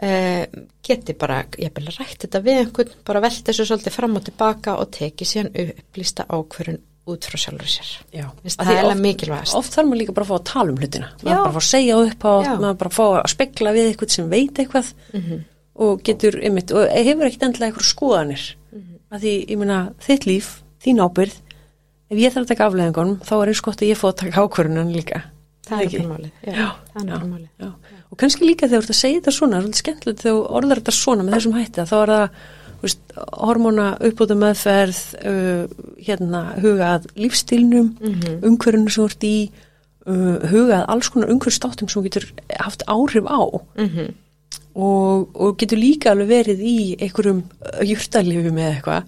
uh, geti bara, ég vil rætt þetta við einhvern, bara velta þessu svolítið fram og tilbaka og teki síðan upplýsta ákvörun út frá sjálfur sér. Það eiginlega oft- mikilvægast. Oft þarf maður líka bara að fá að tala um hlutina. Maður Já. bara að fá að segja upp á, maður bara að fá að spekla við eitthvað sem veit eitthvað Mhm. og getur, einmitt, og hefur ekkit endilega eitthvað skoðanir. Mm. -hmm. Því, ég meina, þitt líf, þín ábyrð, ef ég þarf að taka afleðingunum, þá er eins gott að ég fóð að taka ákvörunum líka. Það er er málið. já. Og kannski líka þegar þú ert að segja þetta svona, það er skemmtilegt þegar þú orðar þetta svona með þessum hætti, að þá er það hormóna uppbúta meðferð, uh, hérna, hugað lífstilnum, mm Mhm. umhverfinu sem ert í, uh, hugað alls konar umhverfstáttum sem getur haft áhrif á Mm og, og getur líka alveg verið í einhverjum júrtalifum eða eitthvað.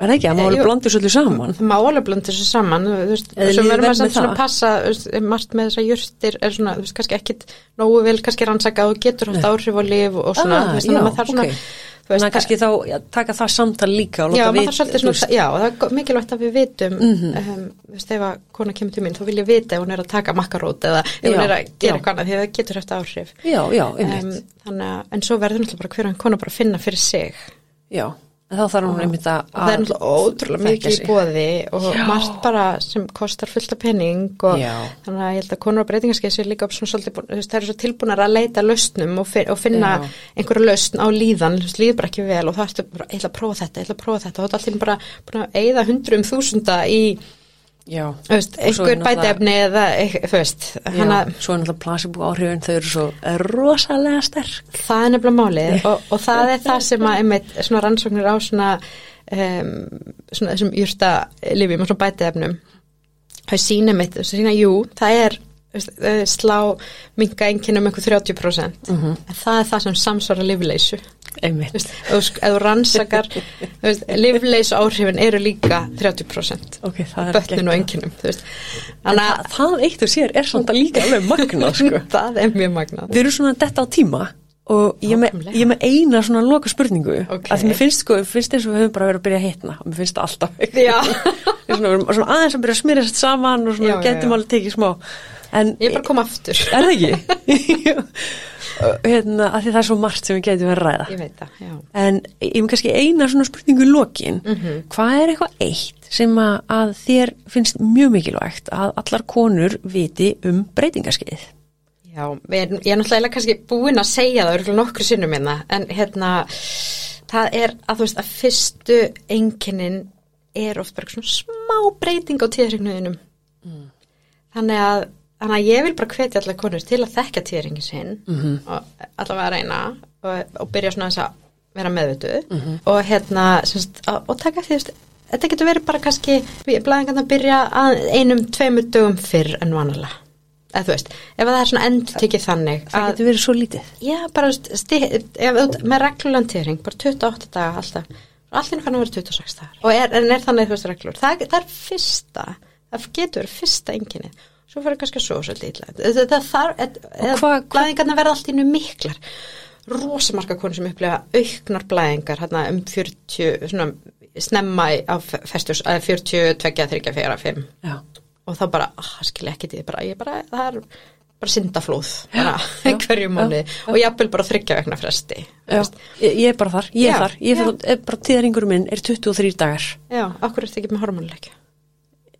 Er það ekki, að jú. blandur svolítið saman. Það má alveg blanda þessu saman, þú veist, líður verður maður samt með svona að passa, veist, margt með þessar jurtir er svona, þú veist, kannski ekkit nógu vel kannski rannsakað og getur haft áhrif á lif og svona, Ah, þú veist, þannig að maður þarf svona, ok. Þannig að kannski þá já, taka það samtal líka og Já, láta veist, svona, já, það er mikilvægt að við vitum, Mhm. um, þú veist, ef að kona kemur til mín, þá vil ég vita ef hún er að taka makkarót eða ef hún Já, er að gera já. eitthvað annað, því að það getur haft áhrif. Já, já, einmitt. Um, þannig að, en svo verður náttúrulega bara hver og einn kona bara finna fyrir sig. Já, en þá þarf hún einmitt að... Og það er ótrúlega mikið í bóði og Já. margt bara sem kostar fullt af penning og Já. þannig að ég held að konur á breytingarskeið sér líka upp svona svolítið, þú veist, það eru svo tilbúnar að leita lausnum og, og finna Já. einhverja lausn á líðan, þú veist, líður bara ekki vel og þá ertu bara, ég ætla að prófa þetta, ég ætla að prófa þetta og þá er allir bara að eigða hundrum þúsunda í, Er einhver bætefni eða, að svo er náttúrulega placebo áhrifin, þau eru svo rosalega sterk. það er nefnilega málið og, og það er það sem að einmitt svona rannsóknir á svona um, svona þessum júrta lifjum og svona bætiðefnum það sína mitt, það sína, jú, það er eh, slá minga einnkynum einhver 30% Mhm. en það er það sem samsvara lifleysu Einmitt. Þú rannsakar lifleysu áhrifin eru líka 30% Ok, það er bötnin og geggjað. einnkynum þú veist. En þannig það, eitt og sér er að líka alveg magnað, sko. að það er mjög magnað Við erum svona detta á tíma og ég með, ég með eina svona loka spurningu Ok. að mér finnst sko, finnst eins og við höfum bara verið að byrja að hitna og mér finnst það alltaf svona, svona aðeins að byrja að smyrjast saman og svona Já, við já, getum já. alveg tekið smá En Ég er bara að koma aftur. Er það ekki? hérna, það er svo margt sem við getum að ræða. Ég veit það, já. En ég með kannski eina svona spurningu í lokin. Hvað er eitthvað eitt sem að, að þér finnst mjög mikilvægt að allar konur viti um breytingaskeið? Já, ég, ég er náttúrulega kannski búin að segja það örgulega nokkru sinnum minna, en hérna, það er að þú veist að fyrstu einkennin er oft bara svona smá breyting á tíðarregnuðinum. Þannig að, þannig að ég vil bara hvetja allar konur til að þekka tíðarregnin sinn -hmm. og allavega að reyna og, og byrja svona að vera meðvituð og hérna, semst, og, og taka því, veist, þetta getur verið bara kannski, blæðingarna byrja að einum, tveimur dögum fyrr en vanalega. Eða þú veist, ef það er svona endur tekið þannig Það getur verið svo lítið. Já, bara sti, ef, með reglulandýring, bara 28 daga alltaf, allir fann að vera 26 dagar og er, en er þannig þú veist reglur það, það er fyrsta, það getur verið fyrsta enginni, svo fyrir kannski að svo svolítið illa, það, þarf eða blæðingarna verða allt innu miklar. Rosamarka konur sem upplega auknar blæðingar, hérna um 40 svona snemma á festjós, að 40, 2, 3, 4, 5 Já. og þá bara, ah, skil ekki því bara, ég bara, það er bara syndaflóð bara já, hverju mánu og jafnvel bara þryggja vegna fresti Já, ég, ég er bara þar, ég er Já, þar, ég er bara tíðaringur minn er 23 dagar. já, okkur er þetta ekki með hormonleikja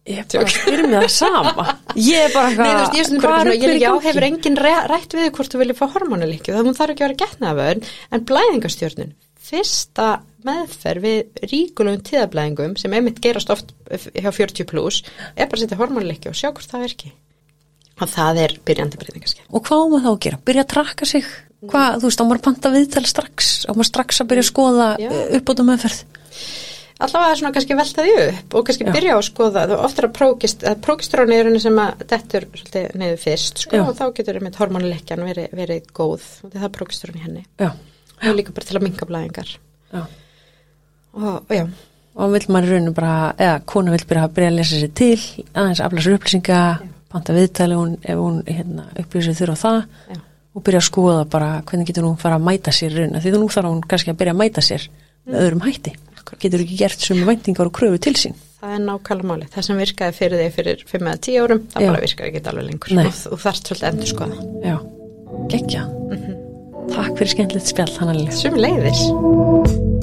Ég er bara að spyrja mig það sama. Ég er bara veist, ég er er ekki á, gangi? hefur enginn re- rætt við hvort þú viljið fá hormonleikju, það mun þarf ekki að vera getnaðavörn, en blæðingastjörnun, fyrsta meðferð við ríkulegum tíðablæðingum sem einmitt gerast oft hjá 40 plus, er bara að setja hormonleikju og sjá hvort það verki. Og það er byrjandi breytingaskei. Og hvað á maður þá að gera? Byrja að trakka sig? Hvað, þú veist, á maður að panta viðtal strax? Á maður strax að byrja að skoða Já. uppbóta meðferð? Allavega svona kannski velta því upp og kannski Já. byrja á að skoða þú oftar að prókist, að prókistróni er henni sem að dettur svolítið niður fyrst sko Já. og þá getur einmitt hormonleikjan verið, verið góð. Og það er prókistróni henni. Já, og líka bara til að minka blæðingar. Og, og já, Og vill maður rauninu bara, eða kona vill byrja að byrja að lesa sér til, aðeins afla sér upplýsinga, panta viðtali hún, ef hún hérna, upplýsir þurfa það. Já, og byrja að skoða bara hvernig getur hún fara að mæta sér rauninu. Því þú nú þarf hún kannski að byrja að mæta sér með öðrum hætti. Getur ekki gert sem væntingar og kröfu til sín. það er nákvæmlega máli það sem virkaði fyrir þig fyrir 5 eða 10 árum það Já. bara virkaði ekki alveg lengur Nei. og þú þarft svolítið endur skoða Já, geggja. Takk fyrir skemmtilegt spjall, hann Sum leiðis